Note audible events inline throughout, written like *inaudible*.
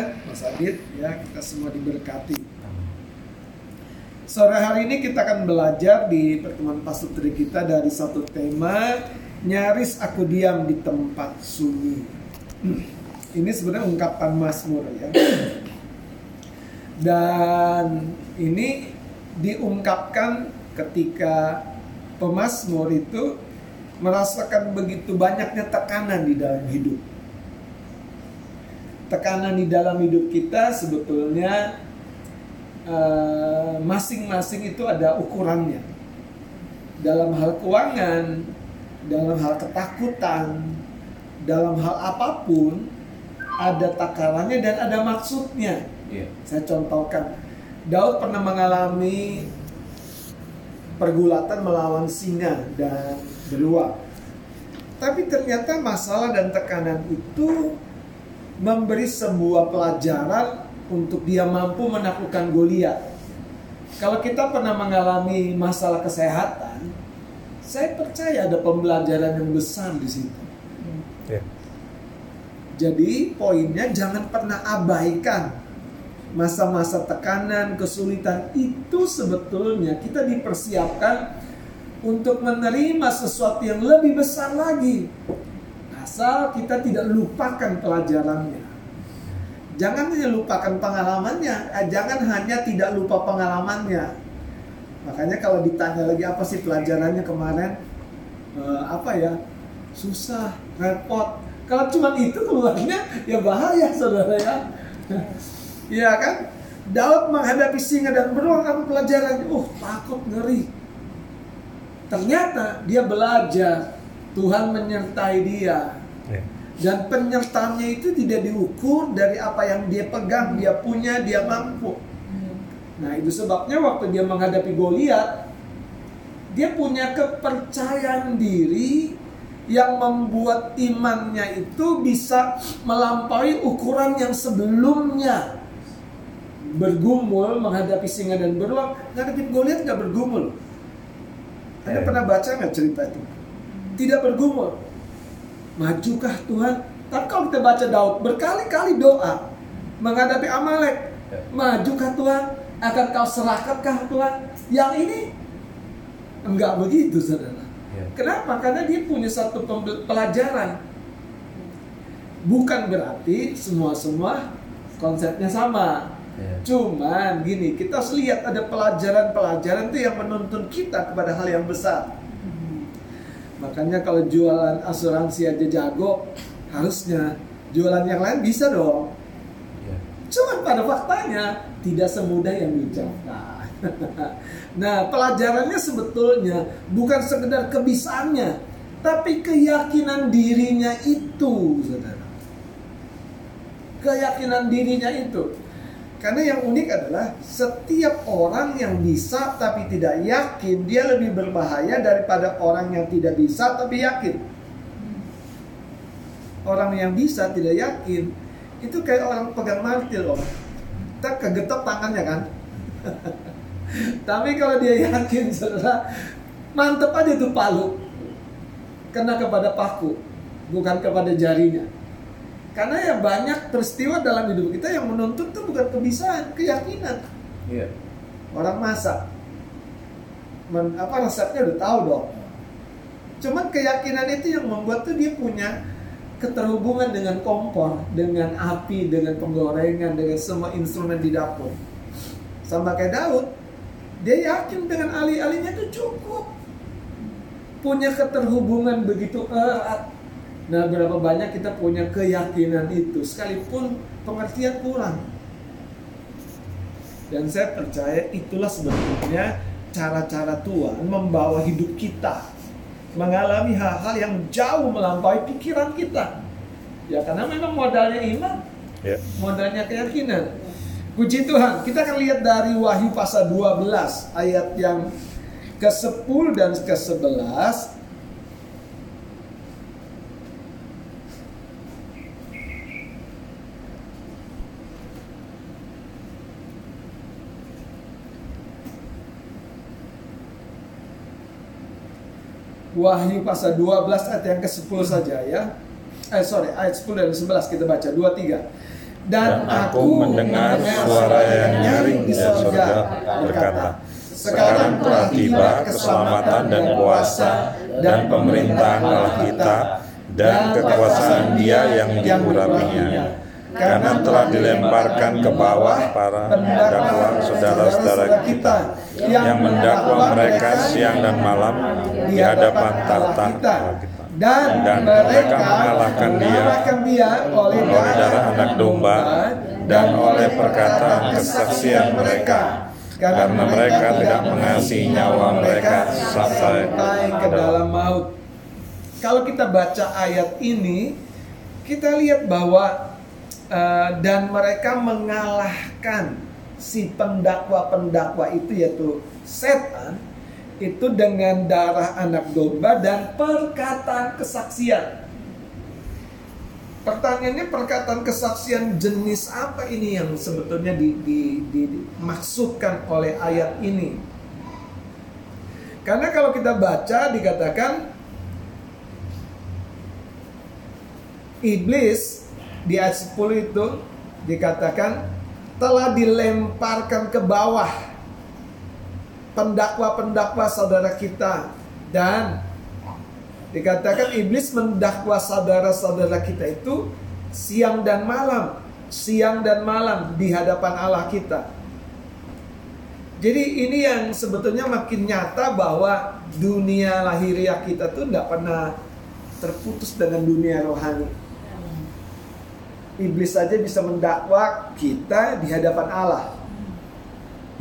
Mas Adit ya kita semua diberkati. Sore hari ini kita akan belajar di pertemuan pasutri kita dari satu tema nyaris aku diam di tempat sunyi. *clears throat* Ini sebenarnya ungkapan Mazmur ya. Dan ini diungkapkan ketika pemazmur itu merasakan begitu banyaknya tekanan di dalam hidup tekanan di dalam hidup kita sebetulnya masing-masing uh, itu ada ukurannya. Dalam hal keuangan, dalam hal ketakutan, dalam hal apa pun ada takarannya dan ada maksudnya. Yeah. Saya contohkan, Daud pernah mengalami pergulatan melawan singa dan beruang. Tapi ternyata masalah dan tekanan itu memberi sebuah pelajaran untuk dia mampu menaklukkan Goliat. Kalau kita pernah mengalami masalah kesehatan, saya percaya ada pembelajaran yang besar di situ. Yeah. Jadi poinnya jangan pernah abaikan masa-masa tekanan, kesulitan itu sebetulnya kita dipersiapkan untuk menerima sesuatu yang lebih besar lagi asal kita tidak lupakan pelajarannya. Jangan hanya lupakan pengalamannya, eh, jangan hanya tidak lupa pengalamannya. Makanya kalau ditanya lagi apa sih pelajarannya kemarin, eh, apa ya, susah, repot. Kalau cuma itu keluarnya ya bahaya saudara ya. *laughs* Iya kan? Daud menghadapi singa dan beruang apa pelajarannya? Uh, takut ngeri. Ternyata dia belajar Tuhan menyertai dia. Dan penyertaannya itu tidak diukur dari apa yang dia pegang, dia punya, dia mampu. Nah itu sebabnya waktu dia menghadapi Goliat, dia punya kepercayaan diri yang membuat imannya itu bisa melampaui ukuran yang sebelumnya bergumul menghadapi singa dan beruang menghadapi Goliat nggak bergumul Anda ya. pernah baca nggak cerita itu tidak bergumul. Majukah Tuhan? Tapi kalau kita baca Daud berkali-kali doa menghadapi Amalek, ya. majukah Tuhan? Akan kau serahkankah Tuhan? Yang ini enggak begitu, saudara. Ya. Kenapa? Karena dia punya satu pelajaran. Bukan berarti semua-semua konsepnya sama. Ya. Cuman gini, kita harus lihat ada pelajaran-pelajaran itu yang menuntun kita kepada hal yang besar. Makanya kalau jualan asuransi aja jago, harusnya jualan yang lain bisa dong. Ya. Cuman pada faktanya tidak semudah yang diucapkan. *laughs* nah, pelajarannya sebetulnya bukan sekedar kebisaannya, tapi keyakinan dirinya itu, saudara. Keyakinan dirinya itu. Karena yang unik adalah setiap orang yang bisa tapi tidak yakin dia lebih berbahaya daripada orang yang tidak bisa tapi yakin. Orang yang bisa tidak yakin itu kayak orang pegang martil loh. Kita kegetok tangannya kan. *laughs* tapi kalau dia yakin saudara mantep aja tuh palu. Kena kepada paku bukan kepada jarinya. Karena ya banyak peristiwa dalam hidup kita yang menuntut itu bukan kebisaan, keyakinan. Iya. Orang masak, Men, apa resepnya udah tahu dong. Cuman keyakinan itu yang membuat tuh dia punya keterhubungan dengan kompor, dengan api, dengan penggorengan, dengan semua instrumen di dapur. Sama kayak Daud, dia yakin dengan alih-alihnya itu cukup. Punya keterhubungan begitu erat Nah, berapa banyak kita punya keyakinan itu, sekalipun pengertian kurang. Dan saya percaya itulah sebetulnya cara-cara Tuhan membawa hidup kita mengalami hal-hal yang jauh melampaui pikiran kita. Ya karena memang modalnya iman, ya. modalnya keyakinan. Puji Tuhan, kita akan lihat dari Wahyu pasal 12 ayat yang ke-10 dan ke-11 Wahyu pasal 12 ayat yang ke-10 saja ya. Eh sorry, ayat 10 dan 11 kita baca 2 3. dan aku mendengar suara yang nyaring di surga berkata, sekarang telah tiba keselamatan dan kuasa dan pemerintahan Allah kita dan kekuasaan dia yang diurapinya karena telah dilemparkan ke bawah para pendakwa saudara-saudara kita yang mendakwa mereka siang dan malam di hadapan tahta kita dan, dan mereka mengalahkan dia oleh darah anak domba dan oleh perkataan kesaksian mereka karena mereka tidak mengasihi nyawa mereka sampai ke dalam maut. Kalau kita baca ayat ini, kita lihat bahwa uh, dan mereka mengalahkan si pendakwa-pendakwa itu yaitu setan itu dengan darah anak domba dan perkataan kesaksian. Pertanyaannya perkataan kesaksian jenis apa ini yang sebetulnya di, di, di, dimaksudkan oleh ayat ini? Karena kalau kita baca dikatakan iblis di ayat 10 itu dikatakan telah dilemparkan ke bawah pendakwa-pendakwa saudara kita dan dikatakan iblis mendakwa saudara-saudara kita itu siang dan malam, siang dan malam di hadapan Allah kita. Jadi ini yang sebetulnya makin nyata bahwa dunia lahiriah kita tuh tidak pernah terputus dengan dunia rohani. Iblis saja bisa mendakwa kita di hadapan Allah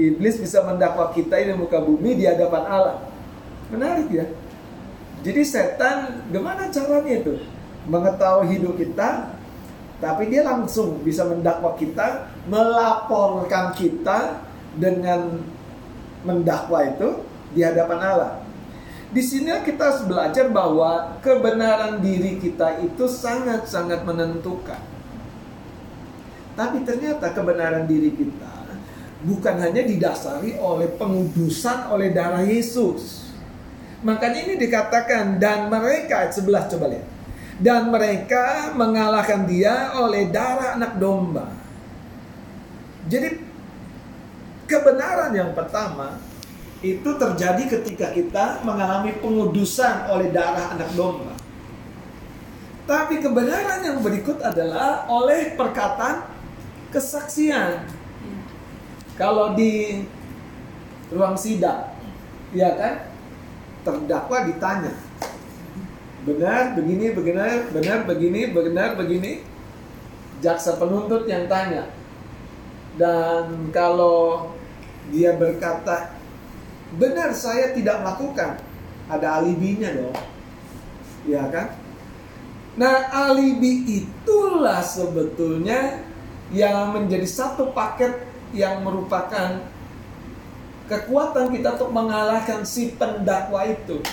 Iblis bisa mendakwa kita ini muka bumi di hadapan Allah. Menarik ya. Jadi setan gimana caranya itu? Mengetahui hidup kita, tapi dia langsung bisa mendakwa kita, melaporkan kita dengan mendakwa itu di hadapan Allah. Di sini kita belajar bahwa kebenaran diri kita itu sangat-sangat menentukan. Tapi ternyata kebenaran diri kita bukan hanya didasari oleh pengudusan oleh darah Yesus. Makanya ini dikatakan dan mereka sebelah coba lihat. Dan mereka mengalahkan dia oleh darah anak domba. Jadi kebenaran yang pertama itu terjadi ketika kita mengalami pengudusan oleh darah anak domba. Tapi kebenaran yang berikut adalah oleh perkataan kesaksian. Kalau di ruang sidang, ya kan, terdakwa ditanya, benar begini, benar, benar begini, benar begini, jaksa penuntut yang tanya. Dan kalau dia berkata, benar saya tidak melakukan, ada alibinya dong, ya kan? Nah, alibi itulah sebetulnya yang menjadi satu paket yang merupakan kekuatan kita untuk mengalahkan si pendakwa itu.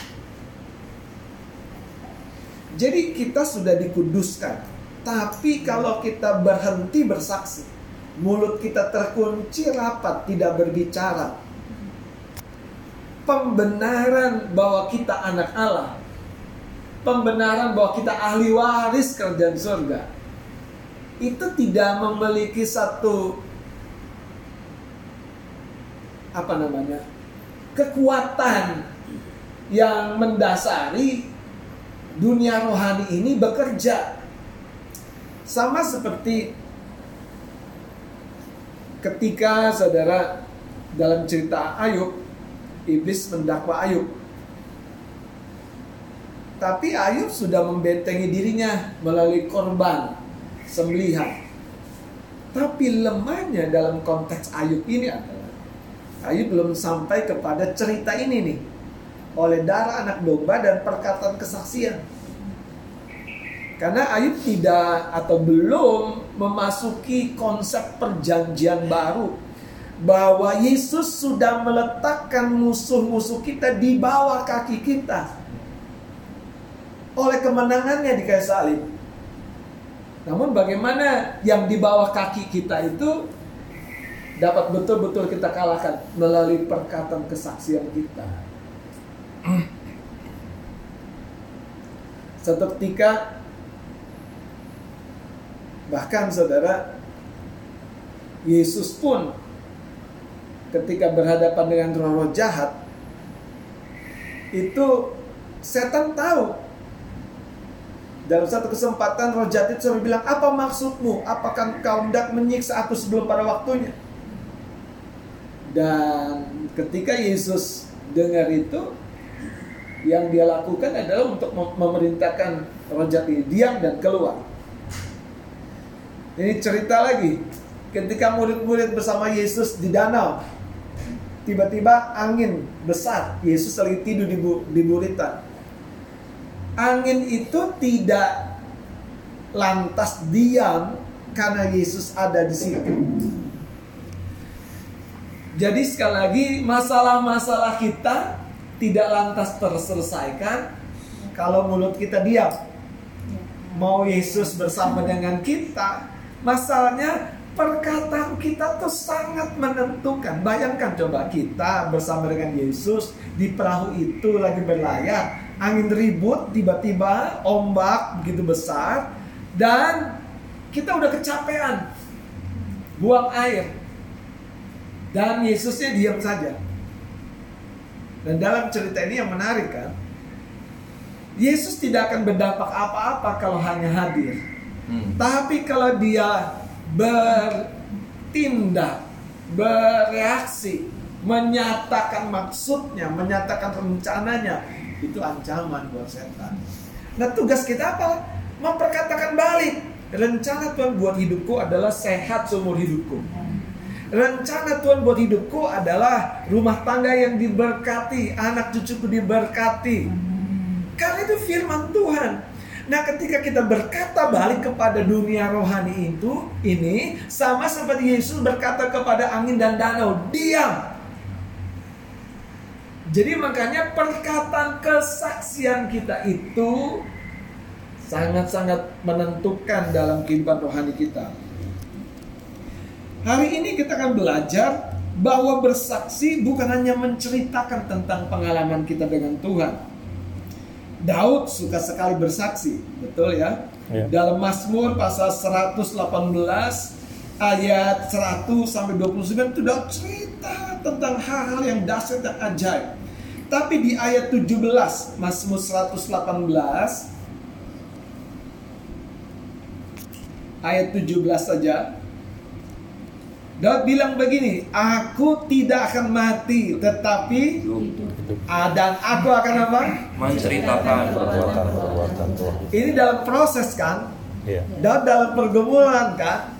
Jadi kita sudah dikuduskan. Tapi kalau kita berhenti bersaksi, mulut kita terkunci rapat, tidak berbicara. Pembenaran bahwa kita anak Allah. Pembenaran bahwa kita ahli waris kerjaan surga. Itu tidak memiliki satu apa namanya kekuatan yang mendasari dunia rohani ini bekerja. Sama seperti ketika saudara dalam cerita Ayub iblis mendakwa Ayub. Tapi Ayub sudah membentengi dirinya melalui korban sembelihan tapi lemahnya dalam konteks Ayub ini adalah Ayub belum sampai kepada cerita ini nih. Oleh darah anak domba dan perkataan kesaksian. Karena Ayub tidak atau belum memasuki konsep perjanjian baru bahwa Yesus sudah meletakkan musuh-musuh kita di bawah kaki kita oleh kemenangannya di kayu salib. Namun bagaimana yang di bawah kaki kita itu dapat betul-betul kita kalahkan melalui perkataan kesaksian kita. *clears throat* Satu ketika bahkan saudara Yesus pun ketika berhadapan dengan roh-roh jahat itu setan tahu dalam satu kesempatan roh itu sampai bilang apa maksudmu? Apakah kau hendak menyiksa aku sebelum pada waktunya? Dan ketika Yesus dengar itu yang dia lakukan adalah untuk memerintahkan roh jahat ini diam dan keluar. Ini cerita lagi. Ketika murid-murid bersama Yesus di danau tiba-tiba angin besar. Yesus lagi tidur di, bu, di buritan angin itu tidak lantas diam karena Yesus ada di situ jadi sekali lagi masalah-masalah kita tidak lantas terselesaikan kalau mulut kita diam. Mau Yesus bersama dengan kita, masalahnya perkataan kita tuh sangat menentukan. Bayangkan coba kita bersama dengan Yesus di perahu itu lagi berlayar, angin ribut, tiba-tiba ombak begitu besar dan kita udah kecapean. Buang air. Dan Yesusnya diam saja. Dan dalam cerita ini yang menarik kan, Yesus tidak akan berdampak apa-apa kalau hanya hadir. Hmm. Tapi kalau dia bertindak, bereaksi, menyatakan maksudnya, menyatakan rencananya, itu ancaman buat setan. Nah tugas kita apa? Memperkatakan balik. Rencana Tuhan buat hidupku adalah sehat seumur hidupku. Rencana Tuhan buat hidupku adalah rumah tangga yang diberkati, anak cucuku diberkati. Karena itu firman Tuhan. Nah, ketika kita berkata balik kepada dunia rohani itu, ini sama seperti Yesus berkata kepada angin dan danau, diam. Jadi makanya perkataan kesaksian kita itu sangat-sangat menentukan dalam kehidupan rohani kita. Hari ini kita akan belajar bahwa bersaksi bukan hanya menceritakan tentang pengalaman kita dengan Tuhan. Daud suka sekali bersaksi, betul ya? ya. Dalam Mazmur pasal 118 ayat 100 sampai 29 itu Daud cerita tentang hal-hal yang dahsyat dan ajaib. Tapi di ayat 17 Mazmur 118 ayat 17 saja Daud bilang begini, aku tidak akan mati, tetapi dan aku akan apa? Menceritakan perbuatan-perbuatan Tuhan. Ini dalam proses kan? Iya. Daud dalam pergumulan kan?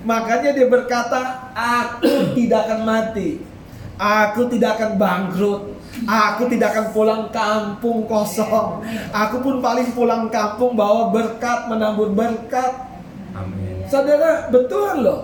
Makanya dia berkata, aku tidak akan mati, aku tidak akan bangkrut, aku tidak akan pulang kampung kosong, aku pun paling pulang kampung bawa berkat, menabur berkat. Amin. Saudara, betul loh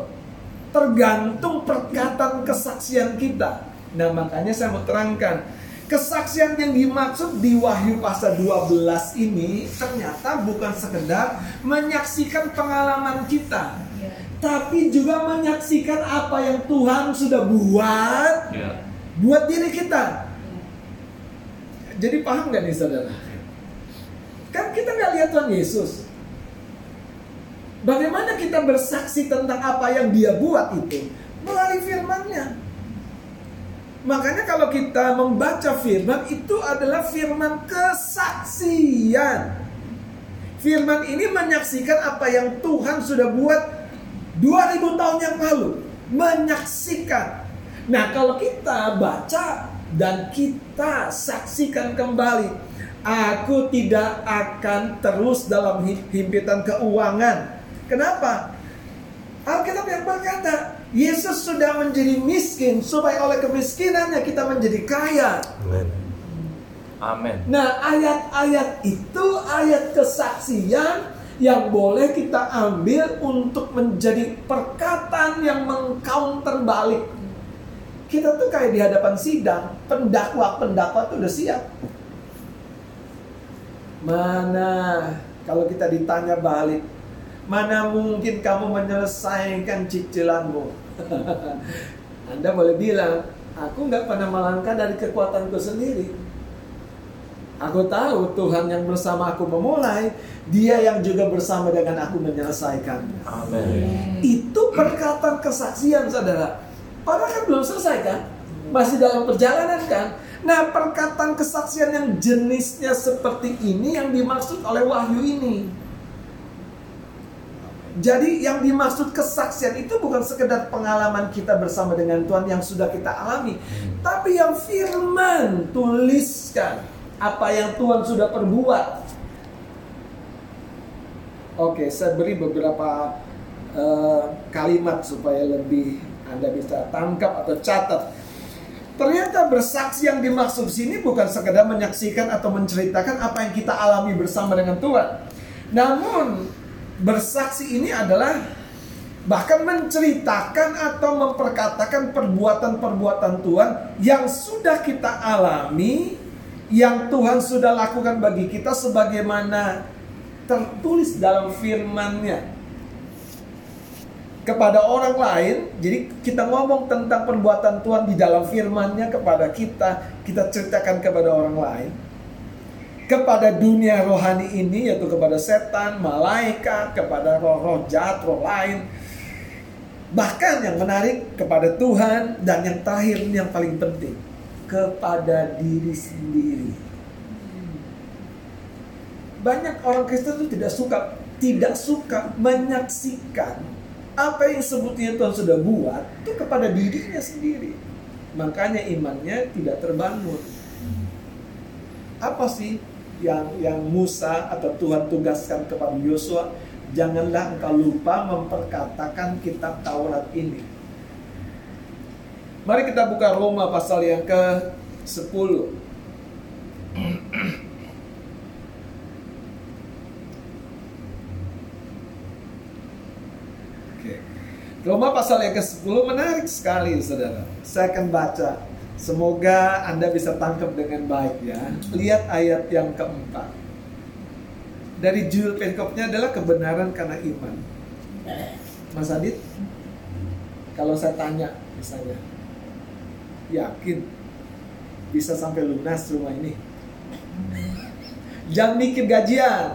tergantung perkataan kesaksian kita. Nah makanya saya mau terangkan Kesaksian yang dimaksud di Wahyu pasal 12 ini ternyata bukan sekedar menyaksikan pengalaman kita, ya. Tapi juga menyaksikan apa yang Tuhan sudah buat ya. buat diri kita. Jadi paham gak nih saudara? Kan kita nggak lihat Tuhan Yesus, Bagaimana kita bersaksi tentang apa yang dia buat itu? Melalui firmannya. Makanya kalau kita membaca firman itu adalah firman kesaksian. Firman ini menyaksikan apa yang Tuhan sudah buat 2000 tahun yang lalu. Menyaksikan. Nah kalau kita baca dan kita saksikan kembali. Aku tidak akan terus dalam himpitan keuangan Kenapa? Alkitab yang berkata, Yesus sudah menjadi miskin supaya oleh kemiskinannya kita menjadi kaya. Amin. Amin. Nah, ayat-ayat itu ayat kesaksian yang boleh kita ambil untuk menjadi perkataan yang mengcounter balik. Kita tuh kayak di hadapan sidang, pendakwa-pendakwa tuh udah siap. Mana kalau kita ditanya balik, Mana mungkin kamu menyelesaikan cicilanmu? *laughs* Anda boleh bilang, aku nggak pernah melangkah dari kekuatanku sendiri. Aku tahu Tuhan yang bersama aku memulai, Dia yang juga bersama dengan aku menyelesaikan. Amin. Itu Itu perkataan kesaksian saudara. Padahal kan belum selesai kan? Masih dalam perjalanan kan? Nah perkataan kesaksian yang jenisnya seperti ini yang dimaksud oleh wahyu ini. Jadi yang dimaksud kesaksian itu bukan sekedar pengalaman kita bersama dengan Tuhan yang sudah kita alami. Tapi yang firman tuliskan apa yang Tuhan sudah perbuat Oke, saya beri beberapa uh, kalimat supaya lebih Anda bisa tangkap atau catat. Ternyata bersaksi yang dimaksud sini bukan sekedar menyaksikan atau menceritakan apa yang kita alami bersama dengan Tuhan. Namun bersaksi ini adalah bahkan menceritakan atau memperkatakan perbuatan-perbuatan Tuhan yang sudah kita alami, yang Tuhan sudah lakukan bagi kita sebagaimana tertulis dalam firman-Nya kepada orang lain. Jadi kita ngomong tentang perbuatan Tuhan di dalam firman-Nya kepada kita, kita ceritakan kepada orang lain. Kepada dunia rohani ini yaitu kepada setan, malaikat, kepada roh-roh jahat, roh lain. Bahkan yang menarik kepada Tuhan dan yang terakhir yang paling penting kepada diri sendiri banyak orang Kristen itu tidak suka tidak suka menyaksikan apa yang sebutnya Tuhan sudah buat itu kepada dirinya sendiri. Makanya imannya tidak terbangun. Apa sih yang yang Musa atau Tuhan tugaskan kepada Yosua? Janganlah engkau lupa memperkatakan kitab Taurat ini. Mari kita buka Roma pasal yang ke 10. Roma pasal yang ke-10 menarik sekali saudara. Saya akan baca. Semoga Anda bisa tangkap dengan baik ya. Lihat ayat yang keempat. Dari judul perikopnya adalah kebenaran karena iman. Mas Adit, kalau saya tanya misalnya, yakin bisa sampai lunas rumah ini? Jangan mikir gajian.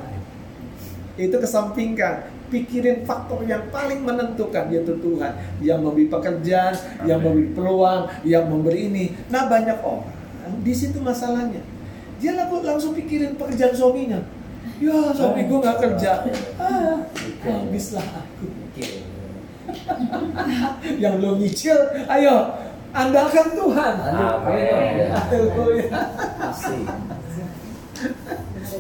Itu kesampingkan pikirin faktor yang paling menentukan yaitu Tuhan yang memberi pekerjaan, Amen. yang memberi peluang, yang memberi ini. Nah banyak orang di situ masalahnya. Dia langsung pikirin pekerjaan suaminya. Ya suami gue nggak kerja, ah, habislah aku. *laughs* yang belum nyicil, ayo andalkan Tuhan. Amin.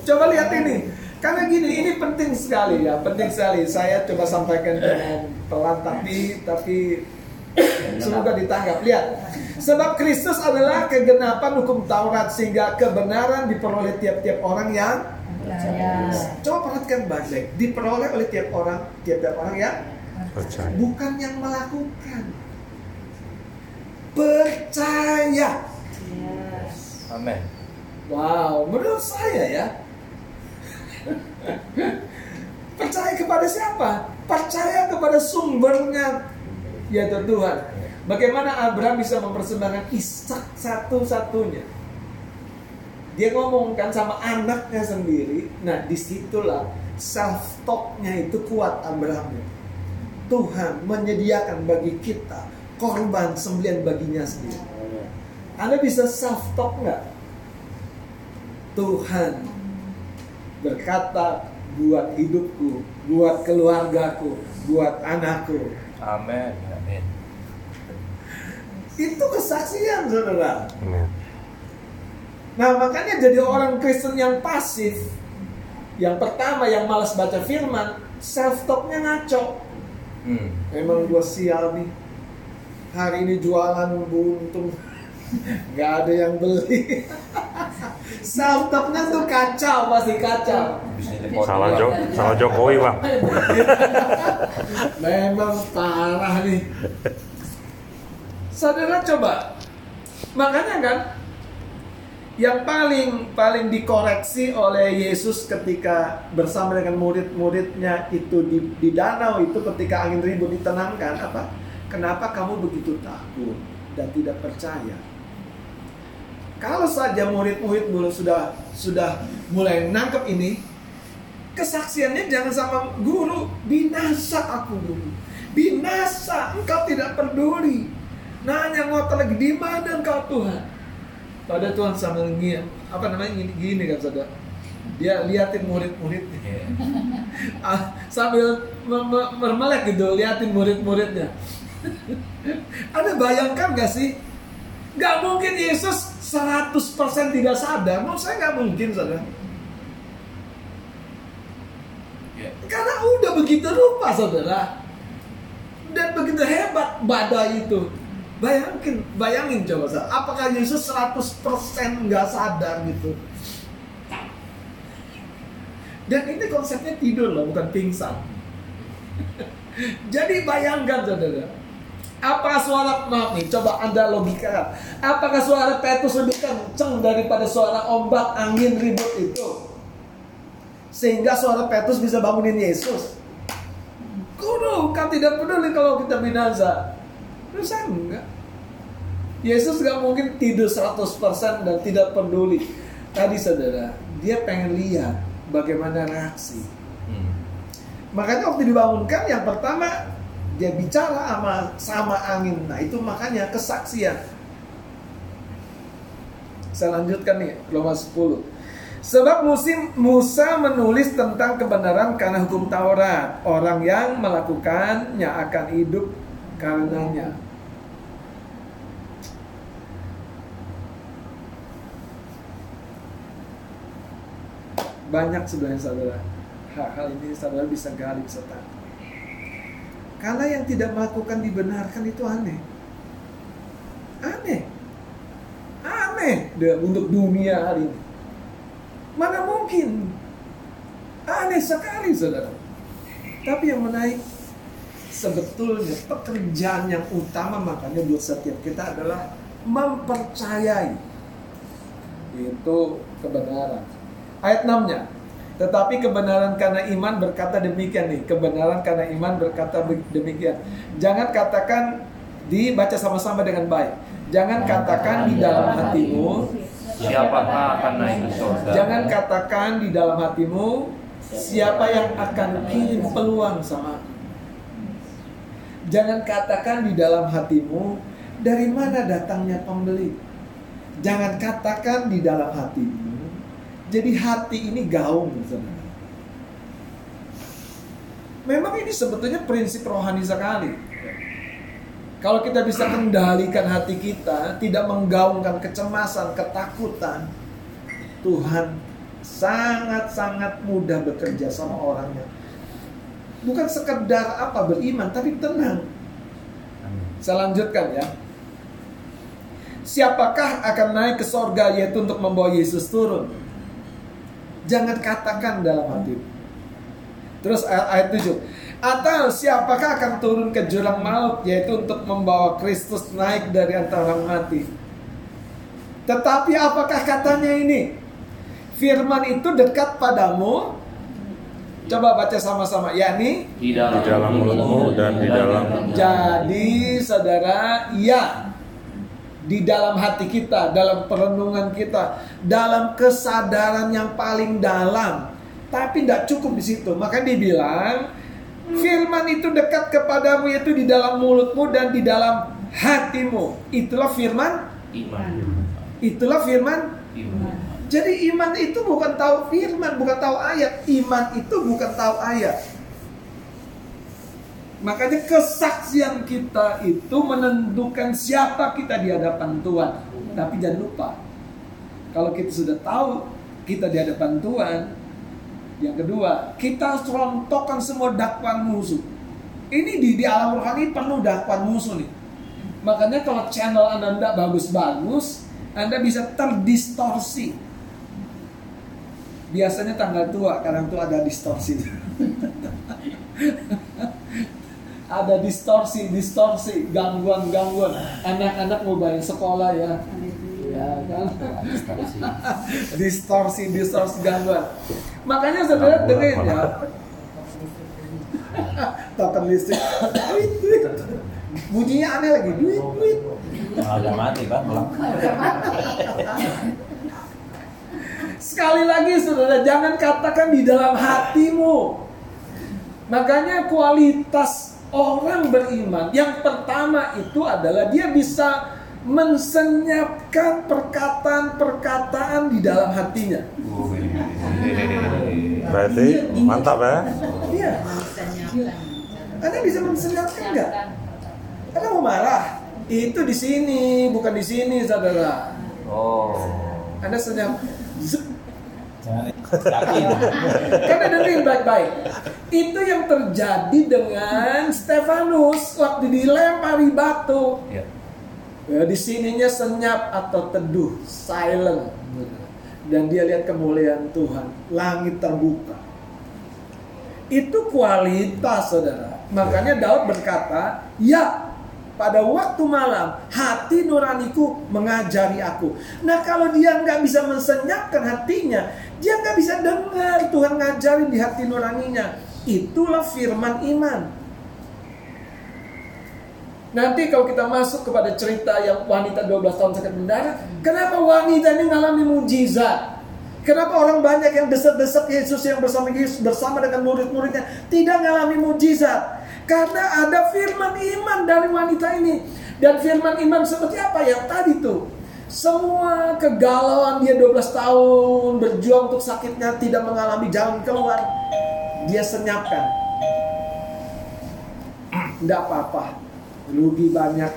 Coba lihat ini karena gini, ini penting sekali ya, penting sekali. Saya coba sampaikan dengan pelan tapi tapi semoga ditangkap. Lihat, sebab Kristus adalah kegenapan hukum Taurat sehingga kebenaran diperoleh tiap-tiap orang yang percaya. Coba perhatikan baik-baik, diperoleh oleh tiap orang, tiap-tiap orang yang percaya. Bukan yang melakukan. Percaya. Amin. Wow, menurut saya ya, Percaya kepada siapa? Percaya kepada sumbernya yaitu Tuhan. Bagaimana Abraham bisa mempersembahkan Ishak satu-satunya? Dia ngomongkan sama anaknya sendiri. Nah, di situlah self talknya itu kuat Abraham. Tuhan menyediakan bagi kita korban sembelian baginya sendiri. Anda bisa self talk nggak? Tuhan berkata buat hidupku, buat keluargaku, buat anakku. Amin. Amin. Itu kesaksian, saudara. Amin. Nah, makanya jadi orang Kristen yang pasif, yang pertama yang malas baca firman, self talknya ngaco. Hmm. Emang gua sial nih. Hari ini jualan buntung. Nggak ada yang beli. Saltoknya tuh kacau pasti kacau. Salah Jok salah Jokowi bang. *laughs* Memang parah nih. Saudara coba. Makanya kan yang paling paling dikoreksi oleh Yesus ketika bersama dengan murid-muridnya itu di, di danau itu ketika angin ribut ditenangkan apa kenapa kamu begitu takut dan tidak percaya kalau saja murid-murid murid sudah sudah mulai nangkep ini, kesaksiannya jangan sama guru, binasa aku guru. Binasa, engkau tidak peduli. Nanya ngotot lagi, di mana engkau Tuhan? Pada Tuhan sambil ngiem, apa namanya gini, gini kan saudara. Dia liatin murid-muridnya. Iya. *laughs* Ah, sambil me- me- mermelek gitu, liatin murid-muridnya. *laughs* Ada bayangkan gak sih? Gak mungkin Yesus 100% tidak sadar. Menurut saya gak mungkin saudara. Iya. Karena udah begitu rupa saudara. Dan begitu hebat badai itu. Bayangin, bayangin coba saudara. Apakah Yesus 100% nggak sadar gitu? Dan ini konsepnya tidur loh, bukan pingsan. *laughs* Jadi bayangkan saudara. Apakah suara, maaf nih, coba anda logika. Apakah suara Petrus lebih kenceng daripada suara ombak angin ribut itu? Sehingga suara Petrus bisa bangunin Yesus. Guru, kan tidak peduli kalau kita binasa. Terus enggak. Yesus gak mungkin tidur 100% dan tidak peduli. Tadi saudara, dia pengen lihat bagaimana reaksi. Hmm. Makanya waktu dibangunkan yang pertama dia bicara sama sama angin. Nah, itu makanya kesaksian. Saya lanjutkan nih, Roma 10. Sebab musim Musa menulis tentang kebenaran karena hukum Taurat. Orang yang melakukannya akan hidup karenanya. Banyak sebenarnya saudara. Hal-hal ini saudara bisa gali, bisa. Karena yang tidak melakukan dibenarkan itu aneh. Aneh. Aneh untuk dunia hari ini. Mana mungkin? Aneh sekali saudara. Tapi yang menaik sebetulnya pekerjaan yang utama makanya buat setiap kita adalah mempercayai itu kebenaran. Ayat 6-nya. Tetapi kebenaran karena iman berkata demikian nih. Kebenaran karena iman berkata be- demikian. Jangan katakan dibaca sama-sama dengan baik. Jangan katakan di dalam hatimu. Siapakah akan naik ke surga? Jangan katakan di dalam hatimu siapa yang akan kirim peluang sama aku. Jangan katakan di dalam hatimu dari mana datangnya pembeli. Jangan katakan di dalam hatimu. Jadi hati ini gaung, saudara. Memang ini sebetulnya prinsip rohani sekali. Kalau kita bisa kendalikan hati kita, tidak menggaungkan kecemasan, ketakutan, Tuhan sangat-sangat mudah bekerja sama orangnya. Bukan sekedar apa beriman, tapi tenang. Saya lanjutkan ya. Siapakah akan naik ke sorga yaitu untuk membawa Yesus turun? Jangan katakan dalam hati. Terus ayat, ayat 7. Atau siapakah akan turun ke jurang maut yaitu untuk membawa Kristus naik dari antara orang mati? Tetapi apakah katanya ini? Firman itu dekat padamu. Coba baca sama-sama. Yakni Di di dalam mulutmu dan di dalam jadi saudara, ya di dalam hati kita, dalam perenungan kita, dalam kesadaran yang paling dalam. Tapi tidak cukup di situ. Maka dibilang firman itu dekat kepadamu yaitu di dalam mulutmu dan di dalam hatimu. Itulah firman. iman. Itulah firman. Iman. Jadi iman itu bukan tahu firman, bukan tahu ayat. Iman itu bukan tahu ayat. Makanya kesaksian kita itu menentukan siapa kita di hadapan Tuhan. Tapi jangan lupa, kalau kita sudah tahu kita di hadapan Tuhan, yang kedua, kita harus semua dakwaan musuh. Ini di, di alam rohani penuh dakwaan musuh nih. Makanya kalau channel Anda bagus-bagus, Anda bisa terdistorsi. Biasanya tanggal tua, kadang tuh ada distorsi. *laughs* ada distorsi, distorsi, gangguan-gangguan. Anak-anak mau bayar sekolah ya. Ya kan? *laughs* distorsi, distorsi gangguan. Makanya saudara dengerin ya. *laughs* Token listrik. Duit, duit. Bunyinya aneh lagi. Duit, duit. Agak mati bang. Sekali lagi saudara, jangan katakan di dalam hatimu. Makanya kualitas orang beriman yang pertama itu adalah dia bisa mensenyapkan perkataan-perkataan di dalam hatinya. Berarti mantap ya. Iya. Anda bisa mensenyapkan nggak? Anda mau marah? Itu di sini, bukan di sini, saudara. Oh. Anda senyap. Karena dengerin baik-baik. Itu yang terjadi dengan Stefanus waktu dilempari batu. Ya. Ya, di sininya senyap atau teduh, silent. Dan dia lihat kemuliaan Tuhan, langit terbuka. Itu kualitas, saudara. Makanya Daud berkata, ya pada waktu malam hati nuraniku mengajari aku. Nah kalau dia nggak bisa mensenyapkan hatinya, dia nggak bisa dengar Tuhan ngajarin di hati nuraninya. Itulah firman iman. Nanti kalau kita masuk kepada cerita yang wanita 12 tahun sakit mendarah, kenapa wanita ini mengalami mujizat? Kenapa orang banyak yang desak-desak Yesus yang bersama Yesus bersama dengan murid-muridnya tidak mengalami mujizat? Karena ada firman iman dari wanita ini. Dan firman iman seperti apa yang tadi tuh? Semua kegalauan dia 12 tahun berjuang untuk sakitnya tidak mengalami jalan keluar. Dia senyapkan. Tidak apa-apa. Rugi banyak.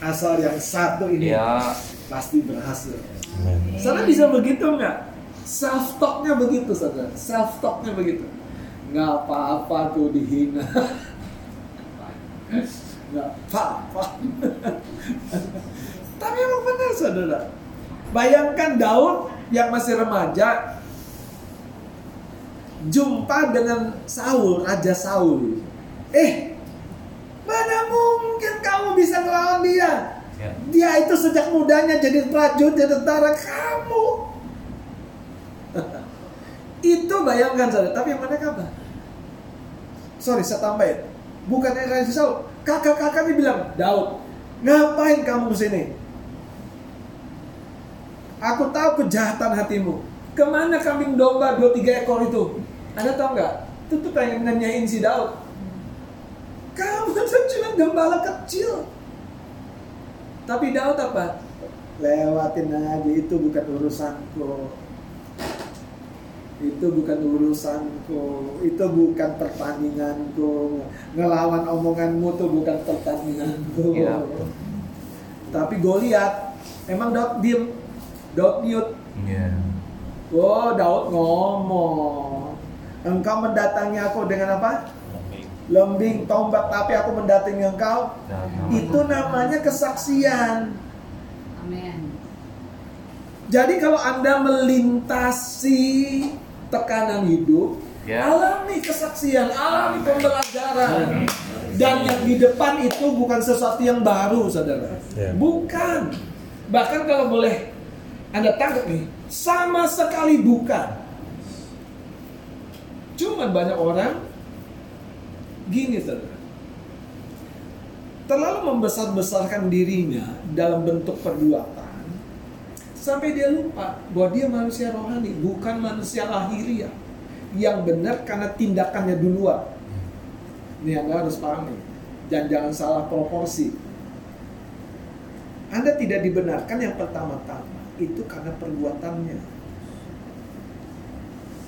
Asal yang satu ini Ya. pasti berhasil. Saudara bisa begitu nggak? Self talknya begitu saudara. Self talknya begitu. Nggak apa-apa tuh dihina. *laughs* Nggak apa-apa. Tapi emang benar saudara. Bayangkan Daud yang masih remaja jumpa dengan Saul, Raja Saul. Eh, mana mungkin kamu bisa melawan dia? Ya. Dia itu sejak mudanya jadi prajurit, jadi tentara kamu. *laughs* itu bayangkan saudara, tapi yang mana kabar? Sorry, saya tambahin. Bukannya Raja Saul, kakak-kakaknya bilang, Daud, ngapain kamu ke sini? Aku tahu kejahatan hatimu. Ke mana kambing domba dua tiga ekor itu? Anda tahu nggak? Itu tuh pengen nanyain si Daud. Kamu kan cuma gembala kecil. Tapi Daud apa? Lewatin aja, itu bukan urusanku. Itu bukan urusanku. Itu bukan pertandinganku. Ngelawan omonganmu tuh bukan pertandinganku. Iya. Tapi Goliat, emang Daud diem, Daud mute. Iya. Oh, Daud ngomong. Engkau mendatangi aku dengan apa? Lembing. Tombak, tapi aku mendatangi engkau. Dan- Itu namanya kesaksian. Amin. Jadi kalau Anda melintasi tekanan hidup, Ya. alami kesaksian, alami pembelajaran. Dan yang di depan itu bukan sesuatu yang baru, saudara. Ya. Bukan. Bahkan kalau boleh Anda tangkap nih, sama sekali bukan. Cuman banyak orang gini, saudara. Terlalu membesar-besarkan dirinya dalam bentuk perbuatan sampai dia lupa bahwa dia manusia rohani, bukan manusia lahiriah yang benar karena tindakannya duluan. Ini Anda harus pahami. Dan jangan salah proporsi. Anda tidak dibenarkan yang pertama-tama itu karena perbuatannya.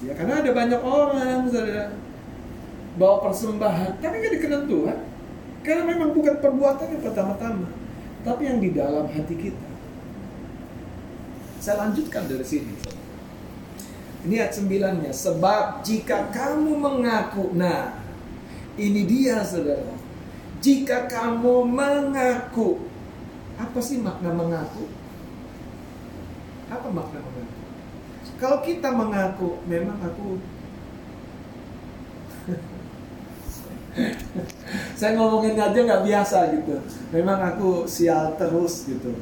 Ya karena ada banyak orang saudara bawa persembahan tapi nggak dikenal Tuhan karena memang bukan perbuatan yang pertama-tama tapi yang di dalam hati kita. Saya lanjutkan dari sini. Ini ayat sembilannya. Sebab jika kamu mengaku, nah ini dia saudara. Jika kamu mengaku, apa sih makna mengaku? Apa makna mengaku? Kalau kita mengaku, memang aku *laughs* saya ngomongin aja nggak biasa gitu. Memang aku sial terus gitu.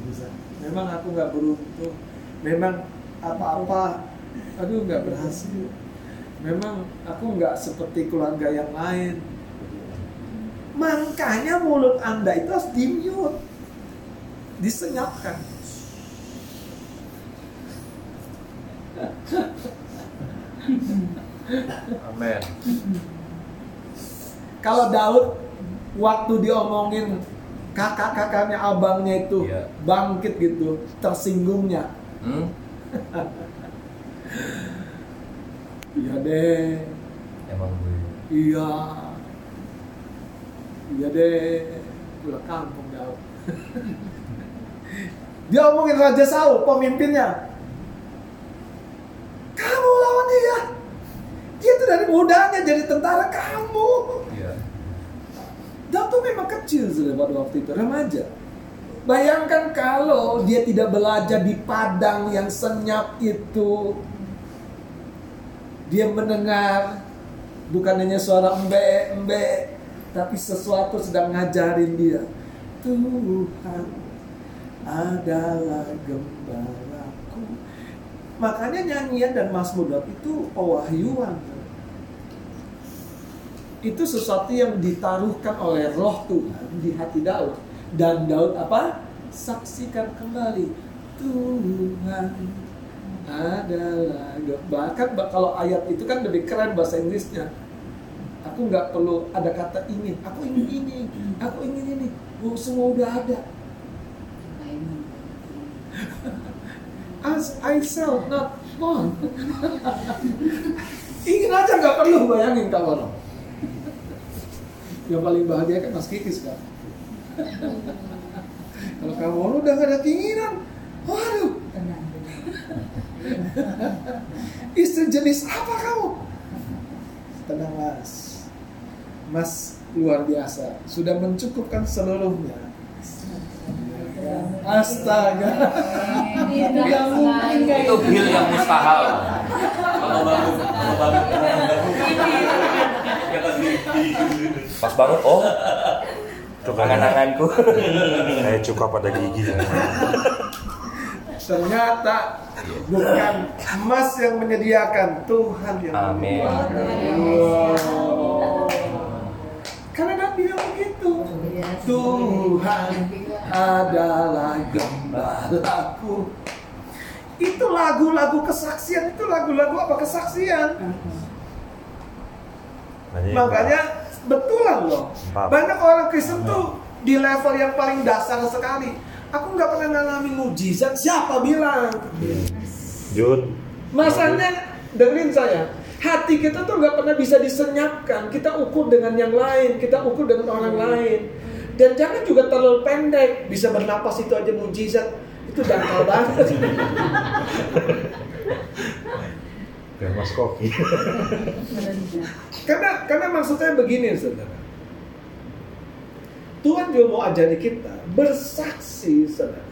Memang aku nggak beruntung. Memang apa-apa, aduh nggak berhasil. Memang aku nggak seperti keluarga yang lain. Makanya mulut anda itu harus dimute, disenyapkan. Amin. Kalau Daud waktu diomongin kakak-kakaknya abangnya itu Iya. bangkit gitu, tersinggungnya. Hmm? *laughs* Iya deh, Emang gue. iya, iya deh, pulang kampung jauh. Dia *laughs* omongin Raja Saul, pemimpinnya. Kamu lawan dia. Dia tuh dari mudanya jadi tentara kamu. Iya. Dan tuh memang kecil pada waktu itu, remaja. Bayangkan kalau dia tidak belajar di padang yang senyap itu. Dia mendengar bukan hanya suara embe embe, tapi sesuatu sedang ngajarin dia. Tuhan adalah gembalaku. Makanya nyanyian dan Mazmur Daud itu pewahyuan. Itu sesuatu yang ditaruhkan oleh roh Tuhan di hati Daud. Dan Daud apa? Saksikan kembali. Tuhan adalah bahkan ba- kalau ayat itu kan lebih keren bahasa Inggrisnya. Aku nggak perlu ada kata ingin. Aku ingin ini. Aku ingin ini. Oh, semua udah ada. As I shall not want. Ingin aja nggak perlu bayangin orang. Yang paling bahagia kan Mas Kiki sekarang. Kalau kamu lu udah gak ada keinginan, waduh, istri jenis apa kamu? Tenang mas, mas luar biasa, sudah mencukupkan seluruhnya. Astaga. Mungkin kayak Itu bil yang mustahil. Kalau bangun, kalau bangun, Pas bangun, oh, Itu angan-anganku. *laughs* kayak cuka pada gigi. Ternyata bukan emas yang menyediakan Tuhan yang Amin. Wow. Karena Daud bilang begitu. Tuhan adalah gembalaku. Itu lagu-lagu kesaksian itu lagu-lagu apa kesaksian? Makanya betulan loh. Empat. Banyak orang Kristen tuh di level yang paling dasar sekali. Aku nggak pernah ngalamin mujizat. Siapa bilang? Jun, Masalahnya dengerin saya. Hati kita tuh nggak pernah bisa disenyapkan. Kita ukur dengan yang lain. Kita ukur dengan orang lain. Dan jangan juga terlalu pendek. Bisa bernapas itu aja mujizat. Itu dangkal banget. *laughs* dan Mas Koki. *laughs* Karena karena maksudnya begini saudara. Tuhan juga mau ajari kita bersaksi saudara.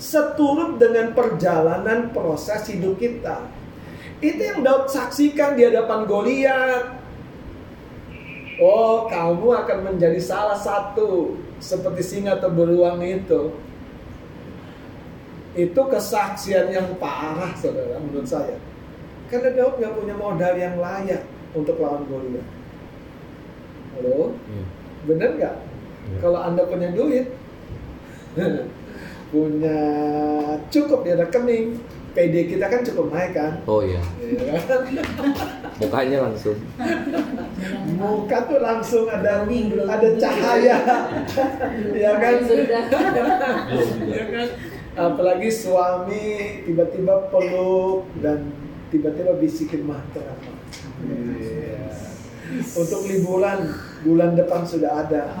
Seturut dengan perjalanan proses hidup kita. Itu yang Daud saksikan di hadapan Goliat. Oh, kamu akan menjadi salah satu seperti singa atau beruang itu. Itu kesaksian yang parah, saudara, menurut saya. Karena Daud nggak punya modal yang layak untuk lawan Goliat. Halo, bener nggak? Iya. Kalau anda punya duit, *laughs* punya cukup di rekening, PD kita kan cukup naik kan? Oh iya, Iya kan? *laughs* mukanya langsung. Muka tuh langsung ada ada cahaya, *laughs* ya kan? ya kan? Apalagi suami tiba-tiba peluk dan tiba-tiba bisikin mantra. Iya. Untuk liburan bulan depan sudah ada.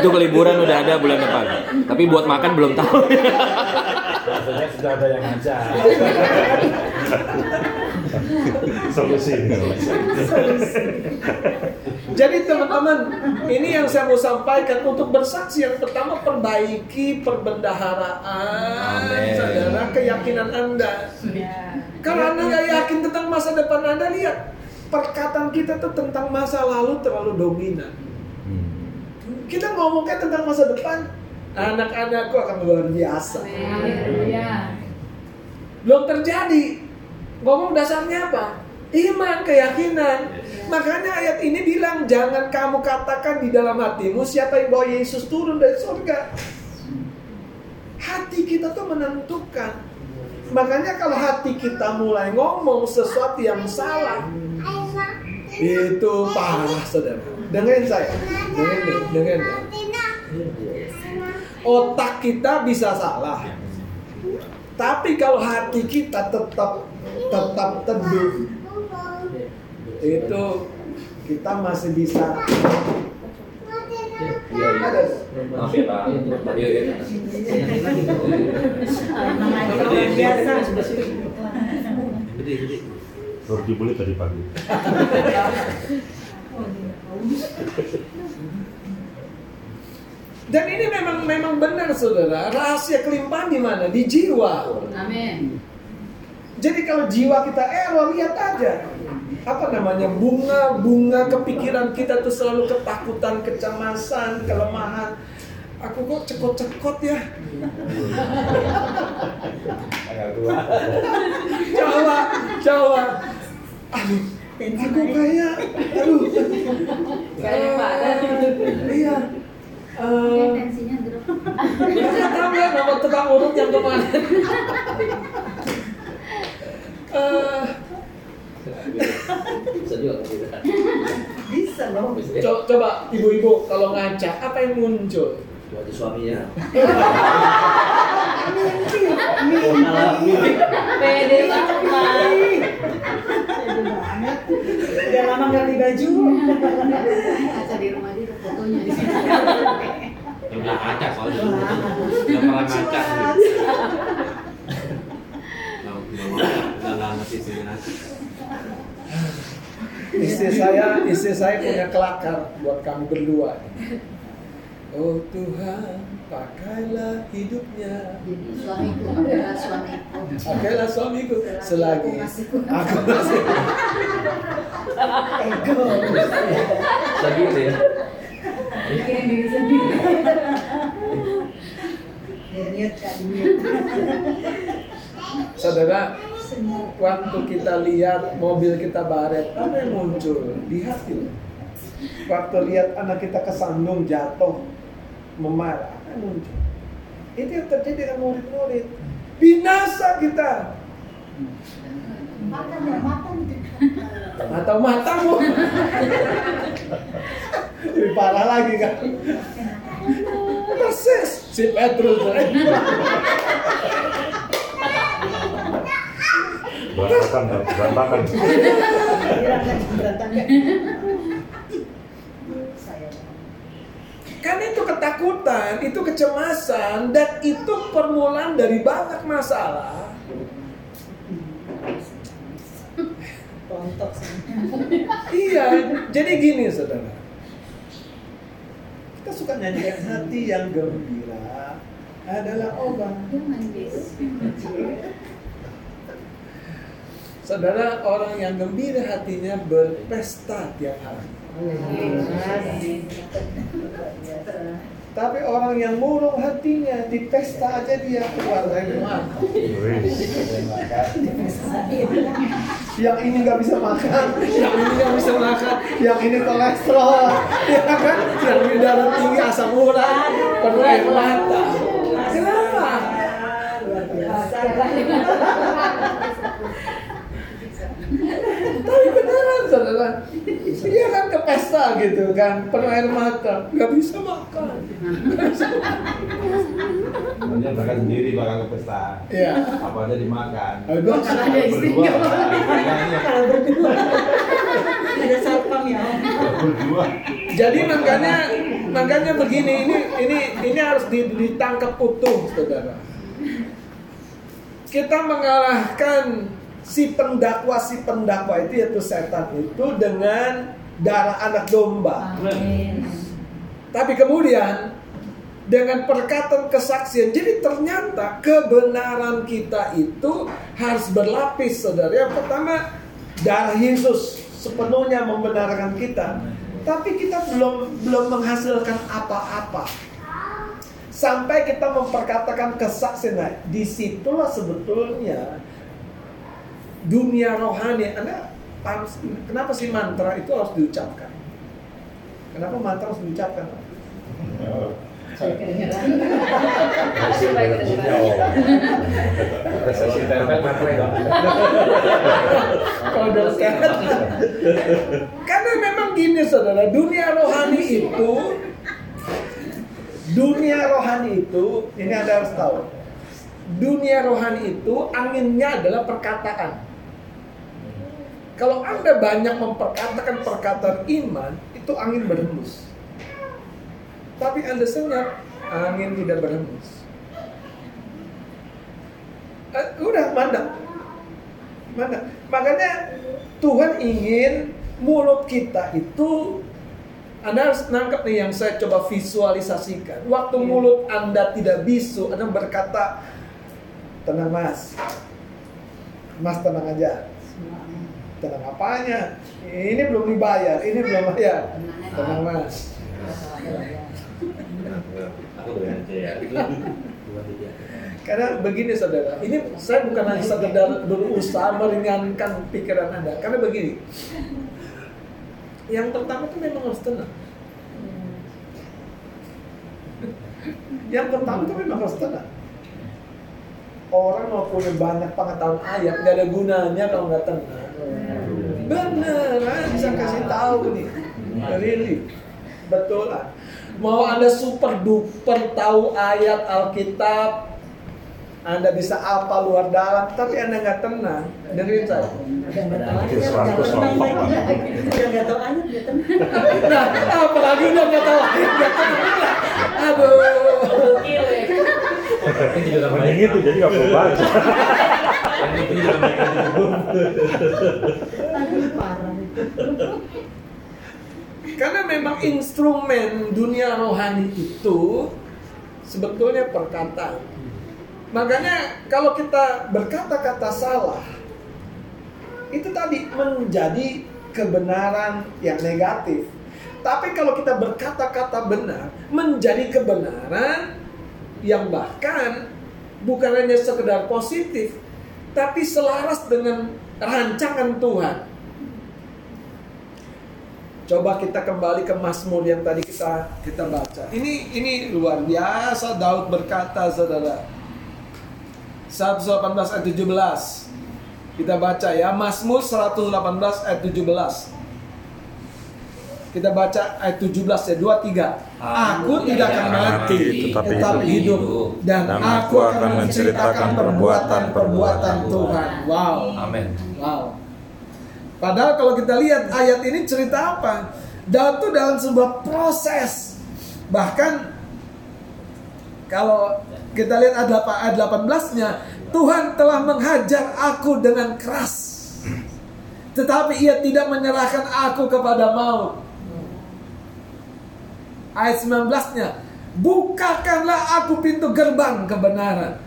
Itu keliburan udah ada bulan depan. Tapi buat makan belum tahu. Maksudnya sudah ada yang ngajak. *laughs* *laughs* Solusi. Jadi teman-teman, ini yang saya mau sampaikan untuk bersaksi yang pertama perbaiki perbendaharaan saudara keyakinan Anda. Kalau Anda nggak yakin tentang masa depan Anda, lihat perkataan kita tuh tentang masa lalu terlalu dominan. Kita ngomongnya tentang masa depan, anak-anakku akan luar biasa. Belum terjadi. Ngomong dasarnya apa? Iman, keyakinan. Makanya ayat ini bilang jangan kamu katakan di dalam hatimu siapa yang bawa Yesus turun dari surga. Hati kita tuh menentukan. Makanya kalau hati kita mulai ngomong sesuatu yang salah, Itu parah saudara. Dengerin saya. Dengerin nih, dengerin ya. Otak kita bisa salah. Tapi kalau hati kita tetap tetap teduh, itu kita masih bisa ada Maaf ya Pak. Iya, iya. Baru dibeli tadi pagi. *laughs* Dan ini memang memang benar saudara. Rahasia kelimpahan di mana? Di jiwa. Amin. Jadi kalau jiwa kita error, lihat aja. Apa namanya? Bunga-bunga kepikiran kita tuh selalu ketakutan, kecemasan, kelemahan. Aku kok cekot-cekot ya. Jawa, Jawa. Aduh, aku kayak, aduh. Kayak Pak Iya. Eh, tensinya drop. Nggak tahu ya nama tukang urut yang kemarin. Eh, Bisa juga. Bisa loh. co- coba ibu-ibu kalau ngaca apa yang muncul? Wajah suaminya. Pede banget. Udah lama ganti baju. Kaca di rumah fotonya di. Udah ngaca soalnya. Udah sih nasi. Istri saya, istri saya punya kelakar buat kami berdua. Oh Tuhan, pakailah hidupnya. Jadi suamiku adalah suamiku. Pakailah suamiku selagi Aku aku masih Ego. Lagi itu ya. Mikirin diri sendiri. Saudara, waktu kita lihat mobil kita baret, apa yang muncul di hati? Waktu lihat anak kita kesandung, jatuh, memarah, apa yang muncul? Itu yang terjadi dengan murid-murid. Binasa kita. Makan ya, makan. Atau matamu. Lebih parah lagi kan. Persis si Petrus. Berantakan, berantakan. Kan itu ketakutan, itu kecemasan, dan itu permulaan dari banyak masalah. Tontok sih. *laughs* Iya, jadi gini saudara. Kita suka nyanyikan hati yang gembira adalah obat. Saudara, orang yang gembira hatinya berpesta tiap hari. Tapi orang yang murung hatinya di pesta aja dia keluar dari rumah. Yang ini nggak bisa makan, yang ini nggak bisa makan, yang ini kolesterol, ya kan? Yang ini darah tinggi, asam urat, perlu air mata. Kenapa? Luar biasa. Tapi beneran saudara, dia kan ke pesta gitu kan, penuh air mata, nggak bisa makan. Dia berangkat sendiri bakal ke pesta. Iya. Apa aja dimakan. Bagus. Kalau ada istrinya. Kalau berdua. Ada satpam ya. Berdua. Jadi makanya makanya begini ini ini ini harus di- ditangkap utuh saudara. Kita mengalahkan si pendakwa si pendakwa itu yaitu setan itu dengan darah anak domba. Amin. Tapi kemudian dengan perkataan kesaksian, jadi ternyata kebenaran kita itu harus berlapis, saudara. Yang pertama, darah Yesus sepenuhnya membenarkan kita, tapi kita belum belum menghasilkan apa-apa. Sampai kita memperkatakan kesaksian, nah, di situlah sebetulnya dunia rohani. Anda paham, kenapa sih mantra itu harus diucapkan? Kenapa mantra harus diucapkan? Sehat. kan gini saudara, dunia rohani itu dunia rohani itu ini Anda harus tahu. Dunia rohani itu anginnya adalah perkataan. Kalau Anda banyak memperkatakan perkataan iman, itu angin berhembus. Tapi Anda senyap, angin tidak berhembus. Eh, udah mana? Mana? Makanya Tuhan ingin mulut kita itu anda harus nangkep nih yang saya coba visualisasikan. Waktu mulut Anda tidak bisu, Anda berkata, tenang mas, mas tenang aja. Tenang apanya? Ini belum dibayar, ini belum bayar. Tenang mas. Ya. *laughs* Karena begini saudara, ini saya bukan hanya sekedar berusaha meringankan pikiran Anda. Karena begini, yang pertama itu memang harus tenang. Yang pertama itu memang harus tenang. Orang mau punya banyak pengetahuan ayat, nggak ada gunanya kalau nggak tenang. Bener, bisa kasih tahu nih. Betul lah. Mau anda super duper tahu ayat Alkitab, anda bisa apa luar dalam, tapi anda nggak tenang. Dengerin saya. Udah nggak tahu ayat, 100 nggak tenang lompat lagi. lah. Udah nggak tahu ayat, nggak tenang. Nah, apalagi udah nggak tahu ayat, nggak tenang. Aduh. Ini juga nama Mending itu jadi nggak perlu baca. Itu juga. *laughs* Karena memang instrumen dunia rohani itu sebetulnya perkataan. Makanya kalau kita berkata-kata salah, itu tadi menjadi kebenaran yang negatif. Tapi kalau kita berkata-kata benar, menjadi kebenaran yang bahkan bukan hanya sekedar positif, tapi selaras dengan rancangan Tuhan. Coba kita kembali ke Mazmur yang tadi kita kita baca. Ini ini luar biasa Daud berkata Saudara. 118 ayat 17. Kita baca ya Mazmur 118 ayat 17. Kita baca ayat 17 ya 23. Aku tidak akan mati tetapi tetapi hidup. hidup dan Dan aku akan menceritakan perbuatan-perbuatan Tuhan. Wow. Amin. Wow. Padahal kalau kita lihat ayat ini cerita apa? Daud itu dalam sebuah proses. Bahkan kalau kita lihat ayat 8 ayat 18-nya, Tuhan telah menghajar aku dengan keras. Tetapi ia tidak menyerahkan aku kepada maut. Ayat 19-nya, bukakanlah aku pintu gerbang kebenaran.